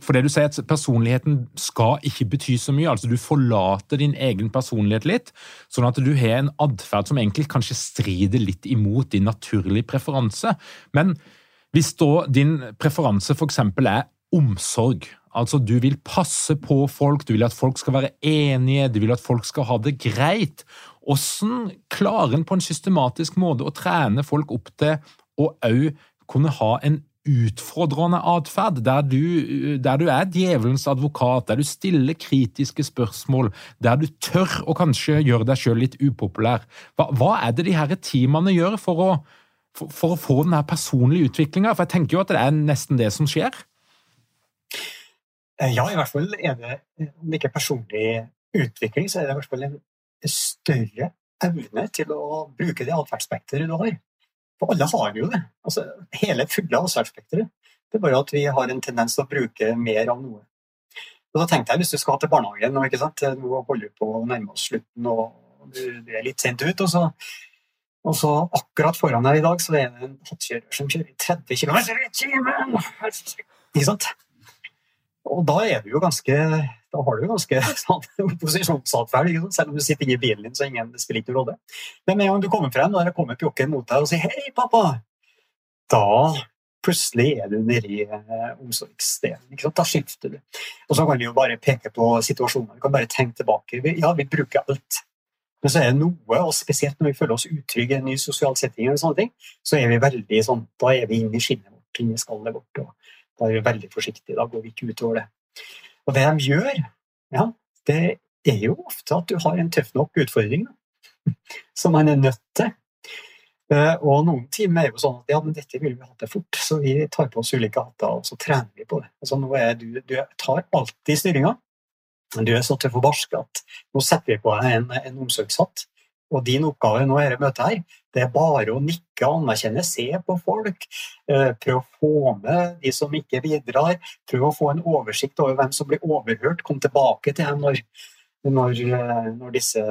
for det du sier at Personligheten skal ikke bety så mye. altså Du forlater din egen personlighet litt, sånn at du har en atferd som egentlig kanskje strider litt imot din naturlige preferanse. Men hvis da din preferanse f.eks. er omsorg, altså du vil passe på folk, du vil at folk skal være enige, du vil at folk skal ha det greit, hvordan klarer en på en systematisk måte å trene folk opp til å òg kunne ha en utfordrende atferd, der, der, du er djevelens advokat, der du stiller kritiske spørsmål, der du tør å kanskje gjøre deg sjøl litt upopulær. Hva, hva, er det de her teamene gjør for å, for, for å få den personlige utviklinga? For jeg tenker jo at det er nesten det som skjer. Ja, i hvert fall er det, om ikke er personlig utvikling, så er det i hvert fall en større evne til å bruke det atferdsspekteret du har. For alle har jo det. Altså, hele fulle atferdsspekteret. Det er bare at vi har en tendens til å bruke mer av noe. Og da tenkte jeg, Hvis du skal til barnehagen nå, ikke sant? nå holder vi på å nærme oss slutten, og du er litt sent ut, og så, og så akkurat foran deg i dag så er det en hattkjører som kjører 30 km i timen! Ikke sant? Og da er du jo ganske da har du ganske sånn, opposisjonsatferd. Selv om du sitter i bilen din, så ingen, det spiller ingen rolle. Men med en gang du kommer frem, da kommer pjokken mot deg og sier 'hei, pappa', da plutselig er du nede i eh, omsorgsdelen. Da skifter du. Og så kan du jo bare peke på situasjoner. Du kan bare tenke tilbake. Ja, vi bruker alt. Men så er det noe, og spesielt når vi føler oss utrygge i en ny sosial setting, og sånne ting, så er vi veldig sånn, da er vi inne i skinnet vårt, inne i skallet vårt. og Da er vi veldig forsiktige. Da går vi ikke utover det. Og det de gjør, ja, det er jo ofte at du har en tøff nok utfordring som man er nødt til. Eh, og noen timer er jo sånn at ja, men dette vil vi ha til fort, så vi tar på oss ulike hatter og så trener vi på det. Altså, nå er du, du tar alltid styringa, men du er så tøff og barsk at nå setter vi på deg en, en omsorgshatt og din oppgave nå dette møtet her, det er bare å nikke anerkjenne, se på folk. Eh, prøv å få med de som ikke bidrar. Prøv å få en oversikt over hvem som blir overhørt. Kom tilbake til dem når, når, eh, når, disse,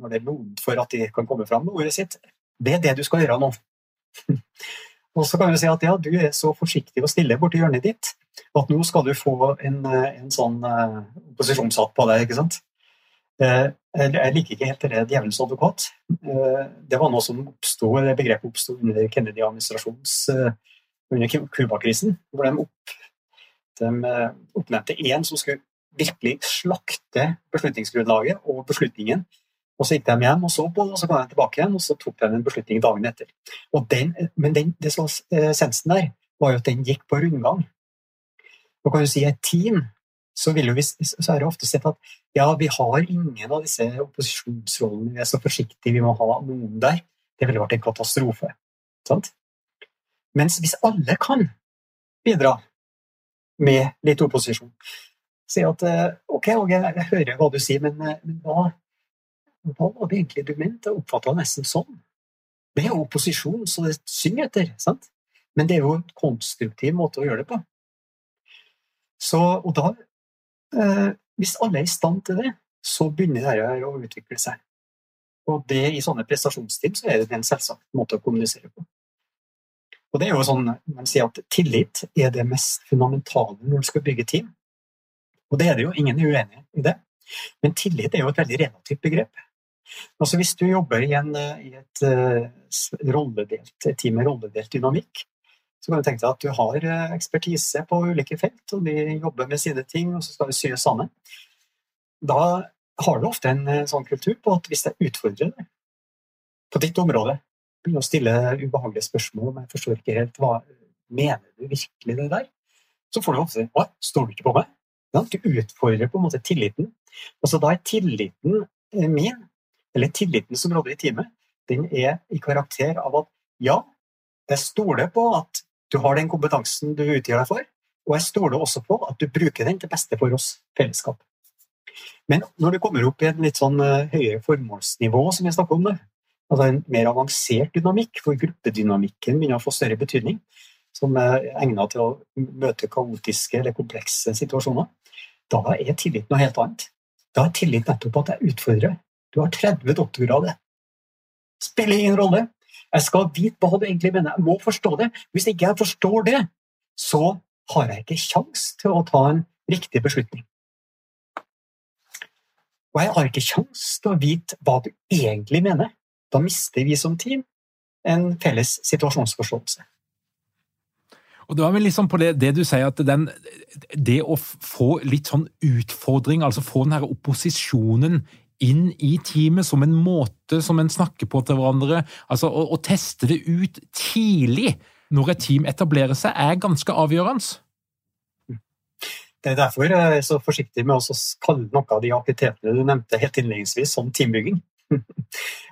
når det er modent for at de kan komme fram med ordet sitt. Det er det du skal gjøre nå. Og så kan du si at ja, du er så forsiktig og stille borti hjørnet ditt at nå skal du få en, en sånn opposisjonshatt på deg. ikke sant? Uh, jeg liker ikke helt det djevelens advokat. Eh, det var noe som oppstod, det begrepet oppsto under Kennedy-administrasjons eh, under Cuba-krisen, hvor de, opp, de eh, oppnevnte én som skulle virkelig slakte beslutningsgrunnlaget og beslutningen. Og Så gikk de hjem og så på og så kom de tilbake igjen og så tok de en beslutning dagen etter. Den, men den, det essensen der, var jo at den gikk på rundgang. Nå kan du si Et team så, vi, så er det ofte sett at ja, vi har ingen av disse opposisjonsrollene, vi er så forsiktige, vi må ha noen der. Det ville vært en katastrofe. Sant? Mens hvis alle kan bidra med litt opposisjon Si at eh, ok, jeg hører hva du sier, men, eh, men hva, hva, var det egentlig du mente? Jeg oppfatta nesten sånn. Det er jo opposisjon, så det synger etter. sant? Men det er jo en konstruktiv måte å gjøre det på. Så, og da hvis alle er i stand til det, så begynner dette å utvikle seg. Og det, i sånne prestasjonstid så er det en selvsagt måte å kommunisere på. Og det er jo sånn, Man sier at tillit er det mest fundamentale når du skal bygge team. Og det er det jo, ingen er uenig i det. Men tillit er jo et veldig relativt begrep. Altså Hvis du jobber i, en, i et, uh, rolledelt, team med rolledelt dynamikk, så kan du tenke deg at du har eh, ekspertise på ulike felt, og de jobber med sine ting, og så skal vi sy sammen. Da har du ofte en eh, sånn kultur på at hvis jeg utfordrer deg på ditt område, begynner å stille ubehagelige spørsmål om jeg forstår ikke helt hva Mener du virkelig det der? Så får du ofte Hva, står du ikke på meg? Ja, du utfordrer på en måte tilliten. Og så da er tilliten eh, min, eller tilliten som råder i teamet, den er i karakter av at ja, jeg stoler på at du har den kompetansen du utgir deg for, og jeg stoler også på at du bruker den til beste for oss fellesskap. Men når du kommer opp i et litt sånn eh, høyere formålsnivå, som jeg snakker om, det, altså en mer avansert dynamikk, for gruppedynamikken begynner å få større betydning, som er egnet til å møte kaotiske eller komplekse situasjoner, da er tillit noe helt annet. Da er tillit nettopp at jeg utfordrer. Du har 30 doktorgrader. Spiller ingen rolle. Jeg skal vite hva du egentlig mener. Jeg må forstå det. Hvis ikke jeg forstår det, så har jeg ikke kjangs til å ta en riktig beslutning. Og jeg har ikke kjangs til å vite hva du egentlig mener. Da mister vi som team en felles situasjonsforståelse. Og da er vi liksom på det, det du sier, at den, det å få litt sånn utfordring, altså få den her opposisjonen inn i teamet som en måte som en snakker på til hverandre, altså å, å teste det ut tidlig når et team etablerer seg, er ganske avgjørende. Det er derfor jeg er så forsiktig med å kalle noe av de aktivitetene du nevnte helt innledningsvis, som teambygging.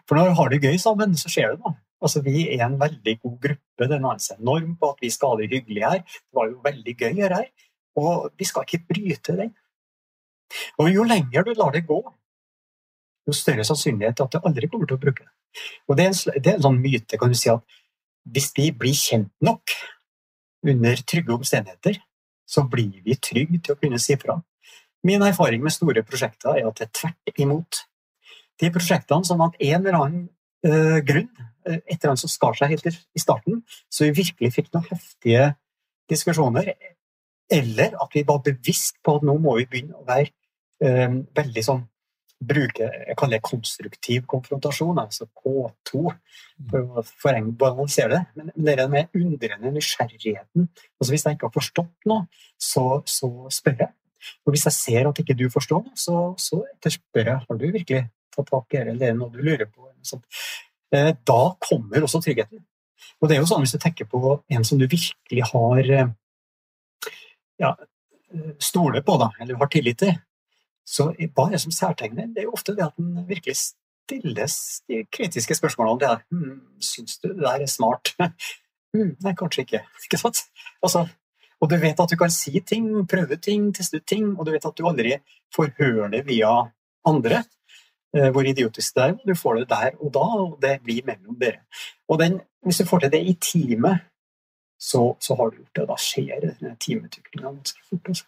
For når vi har det gøy sammen, så skjer det noe. Altså, Vi er en veldig god gruppe. Det er en norm på at vi skal ha det hyggelig her. Det var jo veldig gøy å gjøre her. Og vi skal ikke bryte den. Og jo lenger du lar det gå, jo større sannsynlighet at du aldri kommer til å bruke det. Og det er, en, det er en sånn myte, kan du si, at hvis vi blir kjent nok under trygge omstendigheter, så blir vi trygge til å kunne si fra. Min erfaring med store prosjekter er at det er tvert imot. De prosjektene som av en eller annen uh, grunn, uh, et eller annet som skar seg helt i starten, så vi virkelig fikk noen heftige diskusjoner, eller at vi var bevisst på at nå må vi begynne å være uh, veldig sånn bruke jeg kaller det konstruktiv konfrontasjon, altså K2, for å balansere det. Men det er den med undrende nysgjerrigheten. Altså Hvis jeg ikke har forstått noe, så, så spør jeg. Og hvis jeg ser at ikke du forstår så, så etterspør jeg har du virkelig tatt tak i det, eller er det noe du lurer på. Eh, da kommer også tryggheten. Og det er jo sånn hvis du tenker på en som du virkelig har eh, ja, eh, stoler på, da, eller har tillit til, så hva er det som særtegner? Det er jo ofte det at en virkelig stilles de kritiske spørsmålene om det er hm, Syns du det der er smart? hm, nei, kanskje ikke. Ikke sant? Altså, og du vet at du kan si ting, prøve ting, teste ut ting, og du vet at du aldri får høre det via andre. Eh, hvor idiotisk det er. Du får det der og da, og det blir mellom dere. Og den, hvis du får til det i teamet, så, så har du gjort det. Da skjer teamutviklinga ganske fort. Altså.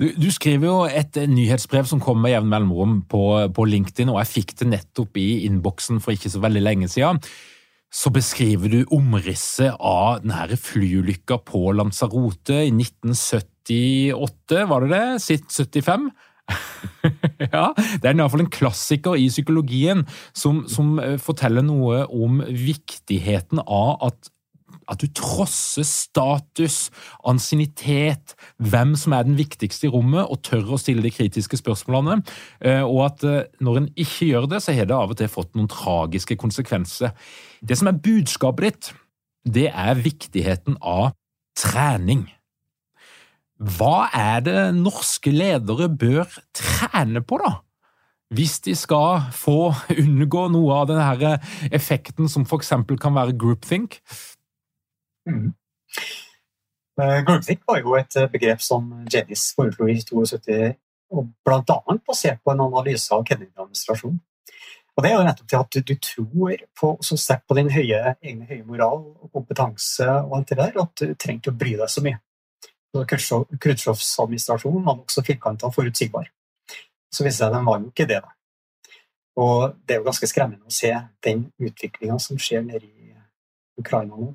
Du, du, skriver jo et nyhetsbrev som kommer med jevn mellomrom på, på, LinkedIn, og jeg fikk det nettopp i innboksen for ikke så veldig lenge siden. Så beskriver du omrisset av denne flyulykka på Lanzarote i 1978, var det det? Sitt 75? ja, det er iallfall en klassiker i psykologien som, som eh, forteller noe om viktigheten av at at du trosser status, ansiennitet, hvem som er den viktigste i rommet, og tør å stille de kritiske spørsmålene. Eh, og at eh, når en ikke gjør det, så har det av og til fått noen tragiske konsekvenser. Det som er budskapet ditt, det er viktigheten av trening. Hva er det norske ledere bør trene på, da? Hvis de skal få unngå noe av denne effekten som f.eks. kan være groupthink? Mm. Uh, var jo et eh, begrep som Jennys foreslo i 72, og bl.a. basert på en analyse av Kennedy-administrasjonen. Og Det er jo nettopp til at du, du tror på, så sterkt på din høye, egne høye moral og kompetanse og alt det der, at du trenger ikke å bry deg så mye. Khrusjtsjovs administrasjon var nokså firkanta og forutsigbar. Så viste det seg at den var jo ikke det. da. Og Det er jo ganske skremmende å se den utviklinga som skjer nede i Ukraina nå.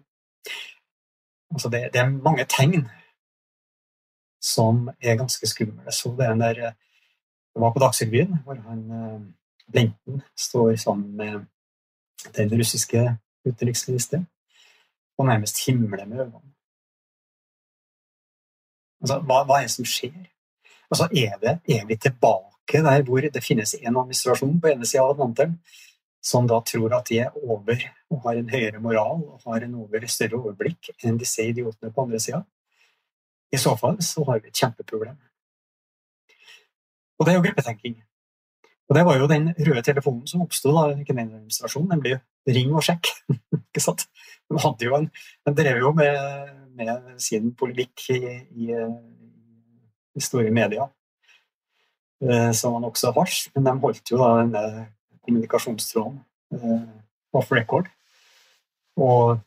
Altså det, det, er mange tegn som er ganske skumle. Så det en der Det var på Dagsrevyen, hvor han eh, Blinken står sammen med den russiske utenriksministeren og nærmest himler med øynene. Altså, hva, hva, er det som skjer? Altså, er, det, er vi tilbake der hvor det finnes en administrasjon på ene sida av Atlanteren som da tror at de er over og har en høyere moral og har en over, større overblikk enn disse idiotene på andre sida. I så fall så har vi et kjempeproblem. Og det er jo gruppetenking. Og det var jo den røde telefonen som oppsto i administrasjonen, nemlig ring og sjekk. ikke sant? De, hadde jo en, de drev jo med, med sin politikk i, i, i, store medier, eh, som var nokså har, men de holdt jo da denne kommunikasjonstråden eh, off record. Og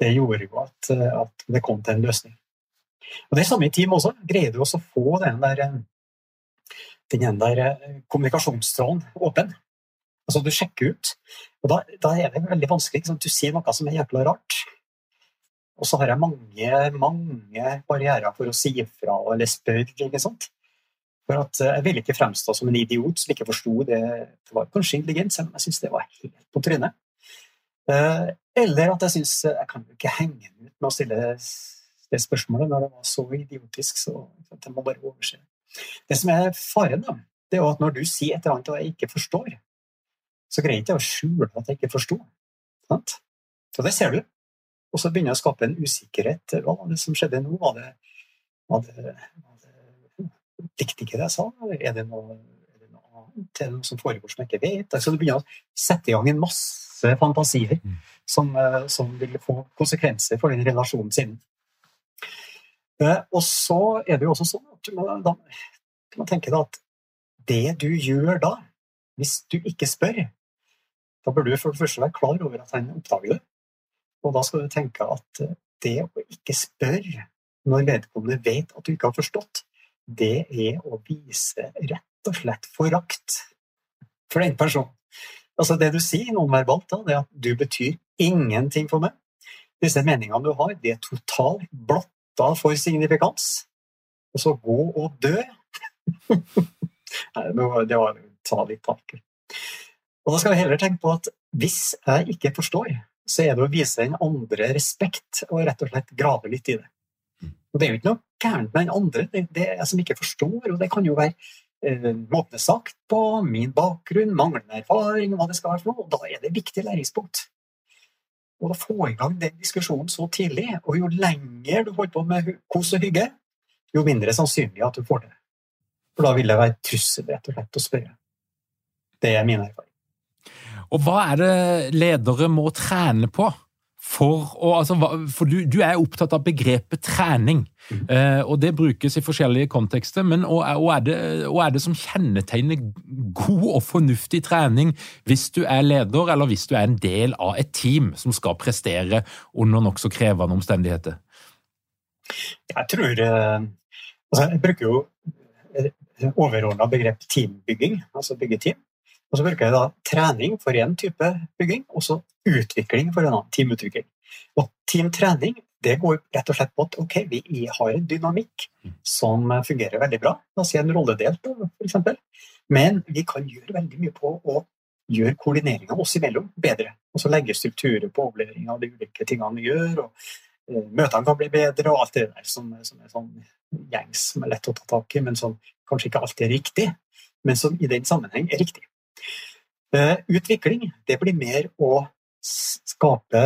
det gjorde jo at, at, det kom til en løsning. Og Det samme i team også. Greier du også å få den der, den der kommunikasjonstråden åpen? Altså Du sjekker ut. og Da, da er det veldig vanskelig. Liksom. Du sier noe som er jækla rart. Og så har jeg mange, mange barrierer for å si ifra eller spørre. ikke sant? For at Jeg ville ikke fremstå som en idiot som ikke forsto det. Det var kanskje intelligent, selv om jeg syns det var helt på trynet. Eh, eller at jeg syns jeg kan jo ikke henge ut med å stille det spørsmålet når det var så idiotisk, så jeg må bare overse. Det som er faren, da, det er at når du sier et eller annet og jeg ikke forstår, så greier jeg ikke å skjule at jeg ikke forsto. Så det ser du. Og så begynner jeg å skape en usikkerhet. Hva var det som skjedde nå? Var det, var det Likte ikke det jeg sa? Er det noe, er det noe annet? Er det noe som foregår som jeg ikke vet? Altså, du begynner å sette i gang en masse fantasier mm. som, eh, som, vil få konsekvenser for den relasjonen sin. Eh, og så er det jo også sånn at du må, da, du må tenke deg at det du gjør da, hvis du ikke spør, da bør du for det første være klar over at han oppdager det. Og da skal du tenke at eh, det å ikke spørre når vedkommende vet at du ikke har forstått, det er å vise rett og slett forakt for den personen. Altså Det du sier nonverbalt, da, det er at du betyr ingenting for meg. Disse meningene du har, de er totalt blotta for signifikans. Og så gå og dø. Nei, det var ta litt tak. Og da skal vi heller tenke på at hvis jeg ikke forstår, så er det å vise den andre respekt og rett og slett grave litt i det. Og Det er jo ikke noe gærent med den andre, det, det er jeg som ikke forstår. og Det kan jo være eh, måten det er sagt på, min bakgrunn, manglende erfaring, hva det skal være for noe. og Da er det viktig læringspunkt. Og å få i gang den diskusjonen så tidlig, og jo lenger du holder på med kos og hygge, jo mindre sannsynlig at du får det. For da vil det være trussel, rett og slett, å spørre. Det er min erfaring. Og hva er det ledere må trene på? For, å, altså, for du, du, er opptatt av begrepet trening, mm. eh, og det brukes i forskjellige kontekster. Men hva er, er, det som kjennetegner god og fornuftig trening hvis du er leder, eller hvis du er en del av et team som skal prestere under nokså krevende omstendigheter? Jeg tror eh, altså, Jeg bruker jo overordna begrep teambygging, altså bygge team. Og så bruker jeg da trening for én type bygging, og så utvikling for en annen. Teamutvikling. Og teamtrening det går rett og slett på at ok, vi har en dynamikk som fungerer veldig bra. La oss si en rolledelt, f.eks. Men vi kan gjøre veldig mye på å gjøre koordineringa oss imellom bedre. Og så legge strukturer på overlevering av de ulike tingene vi gjør. og uh, Møtene kan bli bedre, og alt det der som, som er sånn gjengs som er lett å ta tak i, men som kanskje ikke alltid er riktig, men som i den sammenheng er riktig. Eh, utvikling det blir mer å skape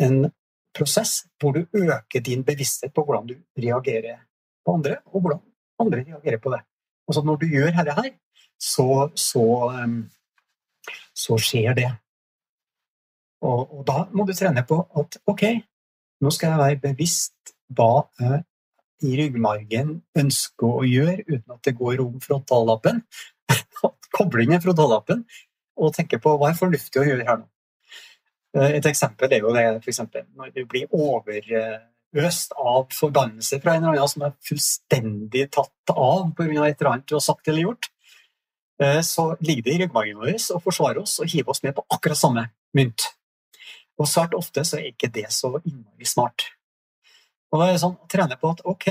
en prosess hvor du øker din bevissthet på hvordan du reagerer på andre, og hvordan andre reagerer på det. Altså når du gjør dette her, så, så, så skjer det. Og, og, da må du trene på at ok, nå skal jeg være bevisst hva jeg i ryggmargen ønsker å gjøre uten at det går om frontallappen. Koblingen frontallappen og tenke på hva er fornuftig å gjøre her nå. Eh, et eksempel er jo det for eksempel, når du blir overøst av forbannelse fra en eller annen som er fullstendig tatt av pga. et eller annet du har sagt eller gjort, eh, så ligger det i ryggmargen vår å forsvare oss og hive oss med på akkurat samme mynt. Og svært ofte så er ikke det så innmari smart. Og da er det sånn å trene på at ok,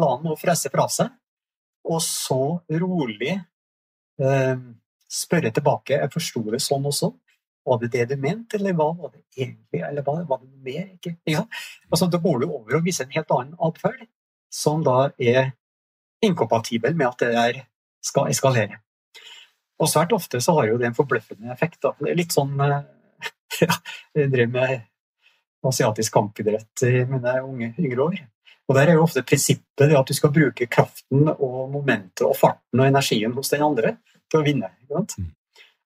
la han nå frese fra seg, og så rolig eh, spørre tilbake jeg forsto det sånn og sånn. Var det det du mente, eller hva var det egentlig? Eller hva, var det noe mer? Ikke? Ja. Altså, da går du over og viser en helt annen atferd, som da er inkompatibel med at det der skal eskalere. Og svært ofte så har jo det en forbløffende effekt. Da. Det er litt sånn eh, ja, Jeg drev med asiatisk kampidrett i mine unge, yngre år. Og Der er jo ofte prinsippet at du skal bruke kraften og momentet og farten og energien hos den andre til å vinne. Mm.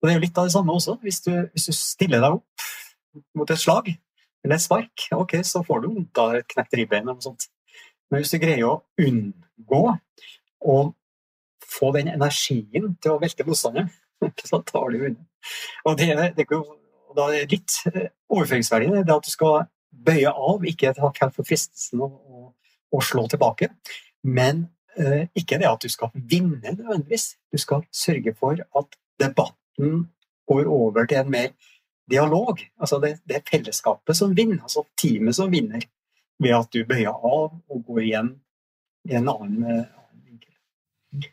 Og Det er jo litt av det samme også. Hvis du, hvis du stiller deg opp mot et slag eller et spark, ok, så får du vondt av et knekt ribbein eller noe sånt. Men hvis du greier å unngå å få den energien til å velte motstanderen, så tar du unna. Og det, det, da er litt overføringsverdien det at du skal bøye av, ikke ta kall for fristelsen å, å, å, slå tilbake. Men ikke det at du skal vinne nødvendigvis. Du skal sørge for at debatten går over til en mer dialog. Altså det, det er fellesskapet som vinner, altså teamet som vinner, ved at du bøyer av og går igjen i en annen, vinkel.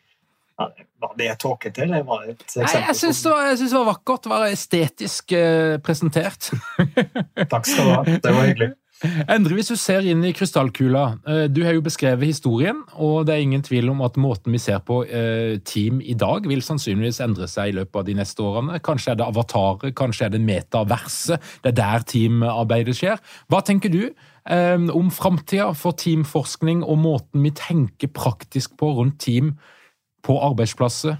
Ja, var det tåkete, eller var det et eksempel? Nei, jeg syns det, det, var vakkert. Det var estetisk uh, presentert. Takk skal du ha. Det var hyggelig. Endre, hvis du ser inn i krystallkula. Eh, du har jo beskrevet historien, og det er ingen tvil om at måten vi ser på eh, team i dag, vil sannsynligvis endre seg i løpet av de neste årene. Kanskje er det avataret, kanskje er det metaverset. Det er der teamarbeidet skjer. Hva tenker du eh, om framtida for teamforskning og måten vi tenker praktisk på rundt team på arbeidsplasser?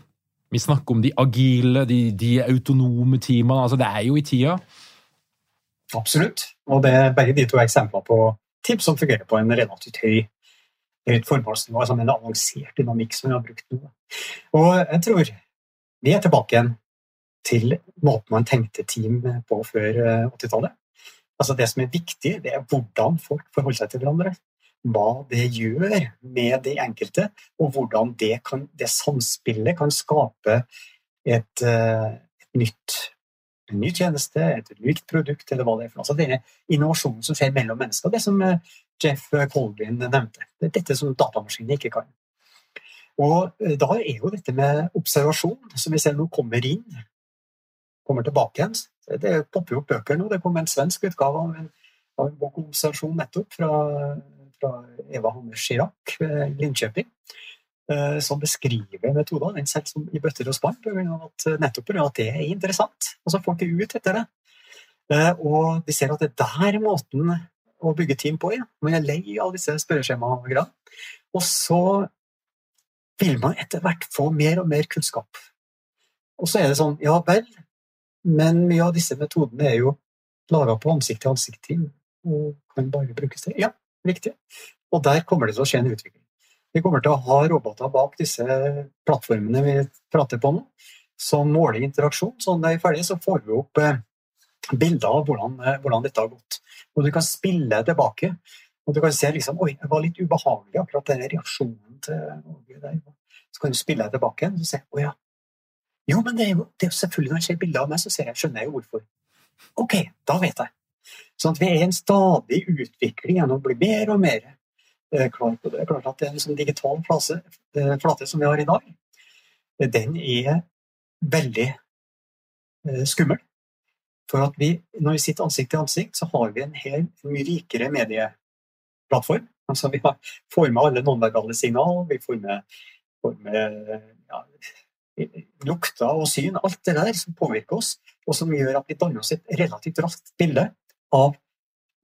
Vi snakker om de agile, de, de autonome teamene. altså Det er jo i tida. Absolutt. Og det er begge de to eksempler på tips som fungerer på en relativt høy høyt formålsnivå, altså en avansert dynamikk som vi har brukt nå. Og jeg tror vi er tilbake igjen til måten man tenkte team på før 80-tallet. Eh, altså Det som er viktig, det er hvordan folk forholder seg til hverandre. Hva det gjør med de enkelte, og hvordan det, kan, det samspillet kan skape et, eh, et nytt en ny tjeneste, et unikt produkt, eller hva det er for noe. Altså denne innovasjonen som skjer mellom mennesker, det som eh, Jeff Colvin nevnte. Det er dette som datamaskinene ikke kan. Og eh, da er jo dette med observasjon, som vi ser nå kommer inn, kommer tilbake igjen. Det popper opp bøker nå. Det kom en svensk utgave av en, av en bok om observasjon nettopp fra, fra Eva Hanne Chirac ved Linköping. Eh, som beskriver metoder. Den som i bøtter og spann eh, nettopp pga. at det er interessant. Altså Folk er ute etter det. Eh, og de ser at det er der måten å bygge team på. Ja. Man er lei av disse spørreskjemaene. Og så vil man etter hvert få mer og mer kunnskap. Og så er det sånn, ja vel, men mye av disse metodene er jo laga på ansikt-til-ansikt-team og kan bare brukes til Ja, riktig. Og der kommer det til å skje en utvikling. Vi kommer til å ha roboter bak disse plattformene vi prater på nå, som måler interaksjon. Så når de er ferdige, så får vi opp eh, bilder av hvordan, eh, hvordan, dette har gått. Og du kan spille tilbake. Og du kan se liksom, oi, det var litt ubehagelig, akkurat den reaksjonen til Åge der. Så kan du spille deg tilbake og se å ja. Jo, men det er jo, det er jo selvfølgelig når jeg ser bilder av meg, så jeg, skjønner jeg jo hvorfor. Ok, da vet jeg. Sånn at vi er i en stadig utvikling gjennom å bli mer og mer klar på det. Er klart at en sånn digital flate, eh, flate som vi har i dag, den er veldig eh, skummel. For at vi, når vi sitter ansikt til ansikt, så har vi en helt mye rikere medieplattform. Altså vi får med alle nonverbale signaler, vi får med, får med ja, lukter og syn, alt det der som påvirker oss, og som gjør at vi danner oss et relativt raskt bilde av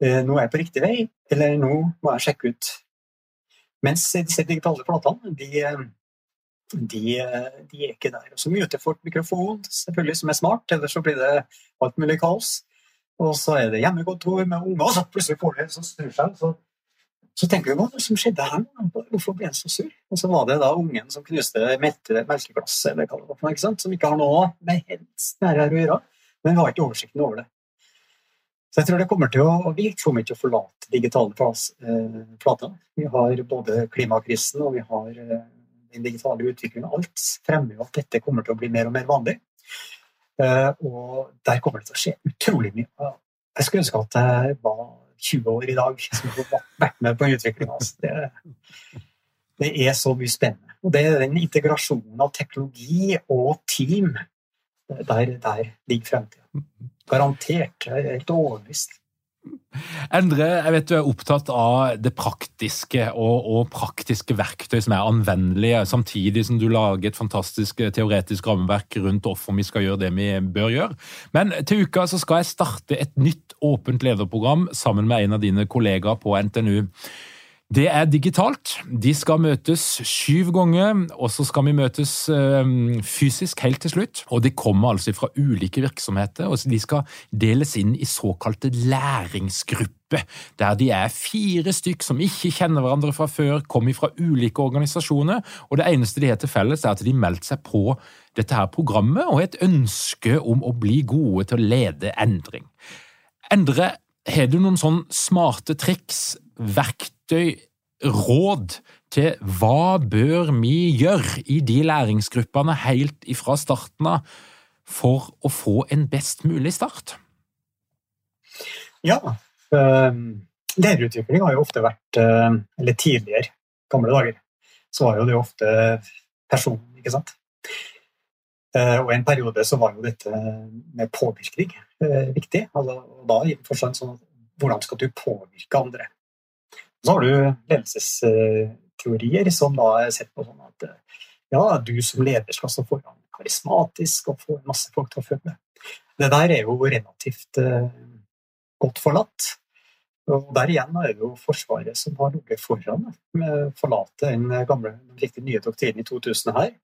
eh, nå er jeg på riktig vei, eller nå må jeg sjekke ut mens disse digitale platene, de, de, de er ikke der. Så muter folk mikrofon, selvfølgelig, som er smart, ellers så blir det alt mulig kaos. Og så er det hjemmekontor med unger, og så plutselig får de som snur seg. Så, så tenker vi hva som skjedde her Hvorfor ble han så sur? Og så var det da ungen som knuste melkeglasset, eller hva det var, ikke sant? som ikke har noe med helst nære her å gjøre. Men vi har ikke oversikten over det. Så jeg tror det kommer til å, Vi kommer ikke til å forlate digitale flater. Eh, vi har både klimakrisen og vi har eh, den digitale utviklingen. Alt fremmer jo at dette kommer til å bli mer og mer vanlig. Eh, og der kommer det til å skje utrolig mye. Jeg skulle ønske at jeg var 20 år i dag som hadde vært med på utviklinga. Altså. Det, det er så mye spennende. Og det er den integrasjonen av teknologi og team. Der, der ligger fremtida. Garantert. Jeg er helt overbevist. Endre, jeg vet du er opptatt av det praktiske og, og, praktiske verktøy som er anvendelige, samtidig som du lager et fantastisk teoretisk rammeverk rundt hvorfor vi skal gjøre det vi bør gjøre. Men til uka så skal jeg starte et nytt åpent lederprogram sammen med en av dine kollegaer på NTNU. Det er digitalt. De skal møtes syv ganger, og så skal vi møtes ehm, fysisk helt til slutt. Og de kommer altså fra ulike virksomheter, og de skal deles inn i såkalte læringsgrupper, der de er fire stykk som ikke kjenner hverandre fra før, kommer fra ulike organisasjoner, og det eneste de har til felles, er at de meldte seg på dette her programmet og et ønske om å bli gode til å lede endring. Endre har du noen sånn smarte triks, verktøy, råd til hva bør vi gjøre i de læringsgruppene helt ifra starten av for å få en best mulig start? Ja. Um, lederutvikling har jo ofte vært uh, Eller tidligere, gamle dager, så var jo det ofte personen, ikke sant. Og i en periode så var jo dette med påvirkning viktig. Altså, og da i forstand sånn hvordan skal du påvirke andre? Så har du ledelsesteorier som da er sett på sånn at ja, du som leder skal stå foran karismatisk og få masse folk til å følge. Det der er jo relativt uh, godt forlatt. Og Der igjen er det jo Forsvaret som har ligget foran med å forlate den gamle, riktig nye doktrinen i 2000 her.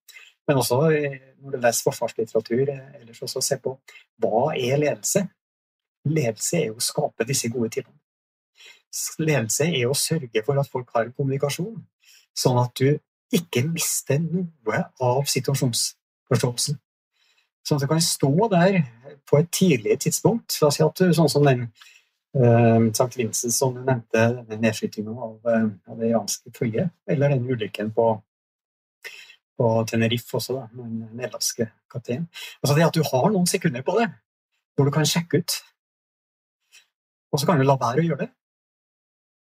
Men også når du leser forsvarslitteratur ellers også se på hva er ledelse? Ledelse er jo å skape disse gode tidene. Ledelse er å sørge for at folk har kommunikasjon, sånn at du ikke mister noe av situasjonsforståelsen. Sånn at du kan stå der på et tidlig tidspunkt. La oss si at du, sånn som den uh, St. Vincent som du nevnte, denne nedskytinga av, uh, av, det iranske flyet, eller den ulykken på, på Tenerife også, da, med den nederlandske kapteinen. Altså det at du har noen sekunder på det, hvor du kan sjekke ut, og så kan du la være å gjøre det.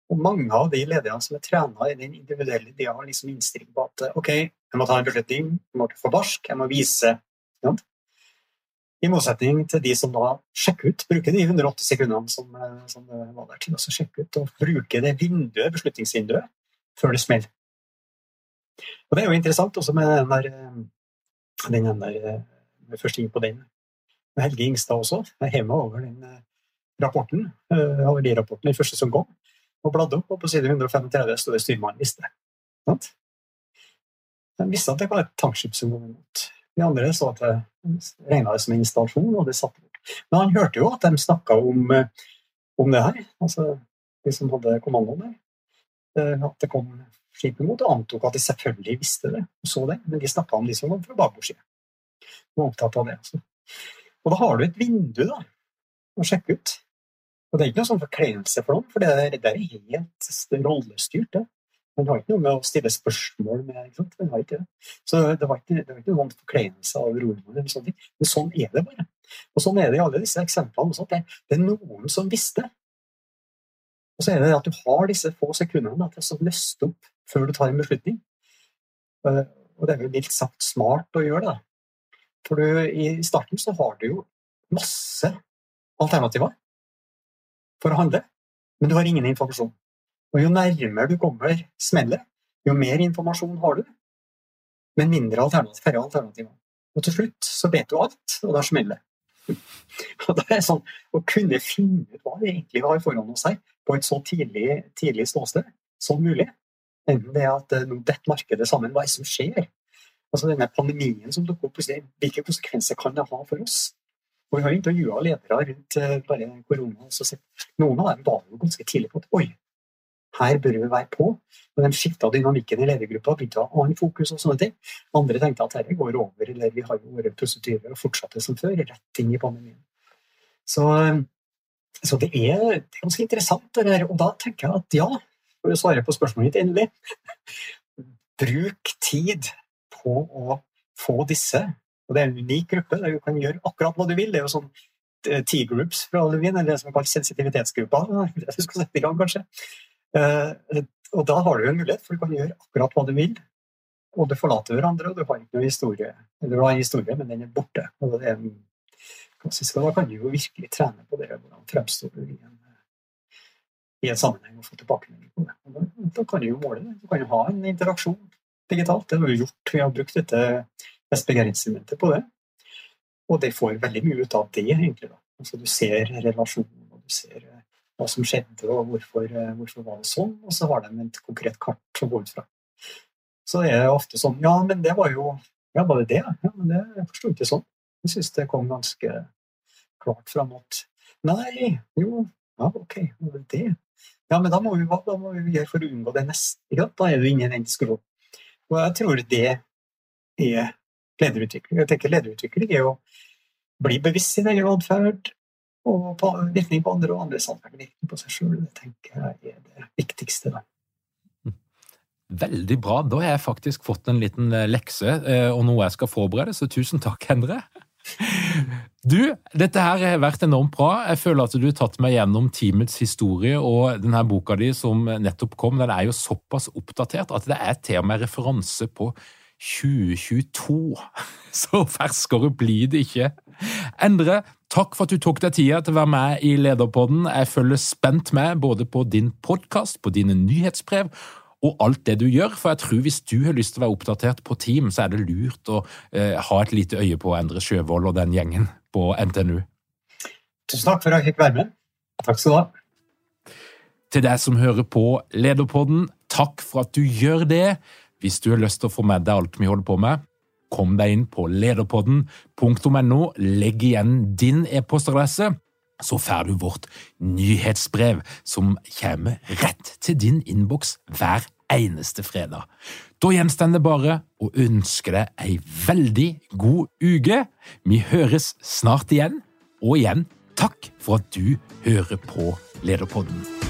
Og mange av de lederne som er trena i den individuelle, de har liksom innstilling på at ok, jeg må ta en beslutning, jeg må få barsk, jeg må vise. I motsetning til de som da sjekker ut, bruker de 180 sekundene som, som var der til å sjekke ut, og bruker det vinduet, beslutningsvinduet før det smeller. Og det er jo interessant også med den der, den der med første inn på den. Helge Ingstad også. Jeg er hjemme over den rapporten, rapporten, de rapportene, den første som kom og bladde opp, og på side 135 sto det 'styrmannen visste'. Sant? De visste at det var et tankskip som kom imot. De andre så at det regna det som en installasjon, og det satte bort. Men han hørte jo at de snakka om, eh, om, det her, altså de som hadde kommandoen der. Eh, at det kom skip imot, og antok at de selvfølgelig visste det og så det, men de snakka om de som kom fra babordsida. Var opptatt av det. Altså. Og da har du et vindu da, å sjekke ut. Og det er ikke noe sånn forkleinelse for noen, for det, det er helt rollestyrt. det. Man har ikke noe med å stille spørsmål med. ikke sant? Man har ikke det. Så det var ikke, det var ikke noen forkleinelse av rollene, eller sånne ting. Men sånn er det bare. Og sånn er det i alle disse eksemplene også. Det, det er noen som visste. Og så er det at du har disse få sekundene til å løste opp før du tar en beslutning. Eh, og det er vel mildt sagt smart å gjøre det. For du, i starten så har du jo masse alternativer for å handle, men du har ingen informasjon. Og jo nærmere du kommer smellet, jo mer informasjon har du, men mindre alternativ, færre alternativer. Og til slutt så vet du alt, og da smeller det. Og det er sånn å kunne finne ut hva vi egentlig har foran oss her, på et så tidlig, tidlig ståsted som mulig. Enten det at eh, nå detter markedet sammen, hva er det som skjer? Altså denne pandemien som dukker opp, hvilke konsekvenser kan det ha for oss? Og vi har intervjua ledere rundt eh, bare korona. Så noen av dem var jo ganske tidlig på at oi, her bør vi være på. Og de skifta dynamikken i ledergruppa, begynte å ha annen fokus og sånne ting. Andre tenkte at dette går over, eller vi har jo våre positive og fortsatte som før, rett inn i pandemien. Så, så det, er, det, er, ganske interessant, det der. Og da tenker jeg at ja, for å svare på spørsmålet ditt endelig Bruk tid på å få disse og det er en unik gruppe der du kan gjøre akkurat hva du vil. Det er jo sånn eh, T-groups fra Levin, eller det som er kalt sensitivitetsgruppa. Det du skal sette i gang, kanskje. Eh, og da har du en mulighet, for du kan gjøre akkurat hva du vil. Og du forlater hverandre, og du har ikke noe historie. Eller du har en historie, men den er borte. Og det er klassisk, og da kan du jo virkelig trene på det. Hvordan fremstår du i en, i en sammenheng og få tilbakemelding på det. Da, kan du jo måle det. Du kan jo ha en interaksjon digitalt. Det har vi gjort. Vi har brukt dette SPGR-instrumenter på det. Og det får veldig mye ut av det, egentlig. Da. Altså, du ser relasjonen, og du ser eh, hva som skjedde, og hvorfor, eh, hvorfor var det sånn, og så har de et konkret kart å gå ut fra. Så det er ofte sånn Ja, men det var jo Ja, var det det? Ja, men det, jeg forsto ikke sånn. Jeg syns det kom ganske klart fram at Nei, jo, ja, ok, var det det? Ja, men da må vi, hva må vi gjøre for å unngå det neste? Da er du inne i den diskusjonen. Og jeg tror det er lederutvikling. Jeg tenker Lederutvikling er å bli bevisst sin egen atferd og på virkning på andre, og andre sammenhenger virkning på seg sjøl. Tenker jeg er det viktigste. da. Veldig bra. Da har jeg faktisk fått en liten eh, lekse eh, og noe jeg skal forberede, så tusen takk, Endre. Du, dette her har vært enormt bra. Jeg føler at du har tatt meg gjennom teamets historie, og denne boka di som nettopp kom, den er jo såpass oppdatert at det er til og med referanse på 2022. Så ferskere blir det ikke. Endre, takk for at du tok deg tida til å være med i Lederpodden. Jeg følger spent med både på din podkast, på dine nyhetsbrev og alt det du gjør. For jeg tror hvis du har lyst til å være oppdatert på team, så er det lurt å eh, ha et lite øye på Endre Sjøvold og den gjengen på NTNU. Tusen takk for at jeg fikk være med. Takk skal du ha. Til deg som hører på Lederpodden, takk for at du gjør det. Hvis du har lyst til å få med deg alt vi holder på med, kom deg inn på lederpodden.no, legg igjen din e-postadresse, så får du vårt nyhetsbrev som kommer rett til din innboks hver eneste fredag. Da gjenstår det bare å ønske deg ei veldig god uke. Vi høres snart igjen, og igjen takk for at du hører på Lederpodden.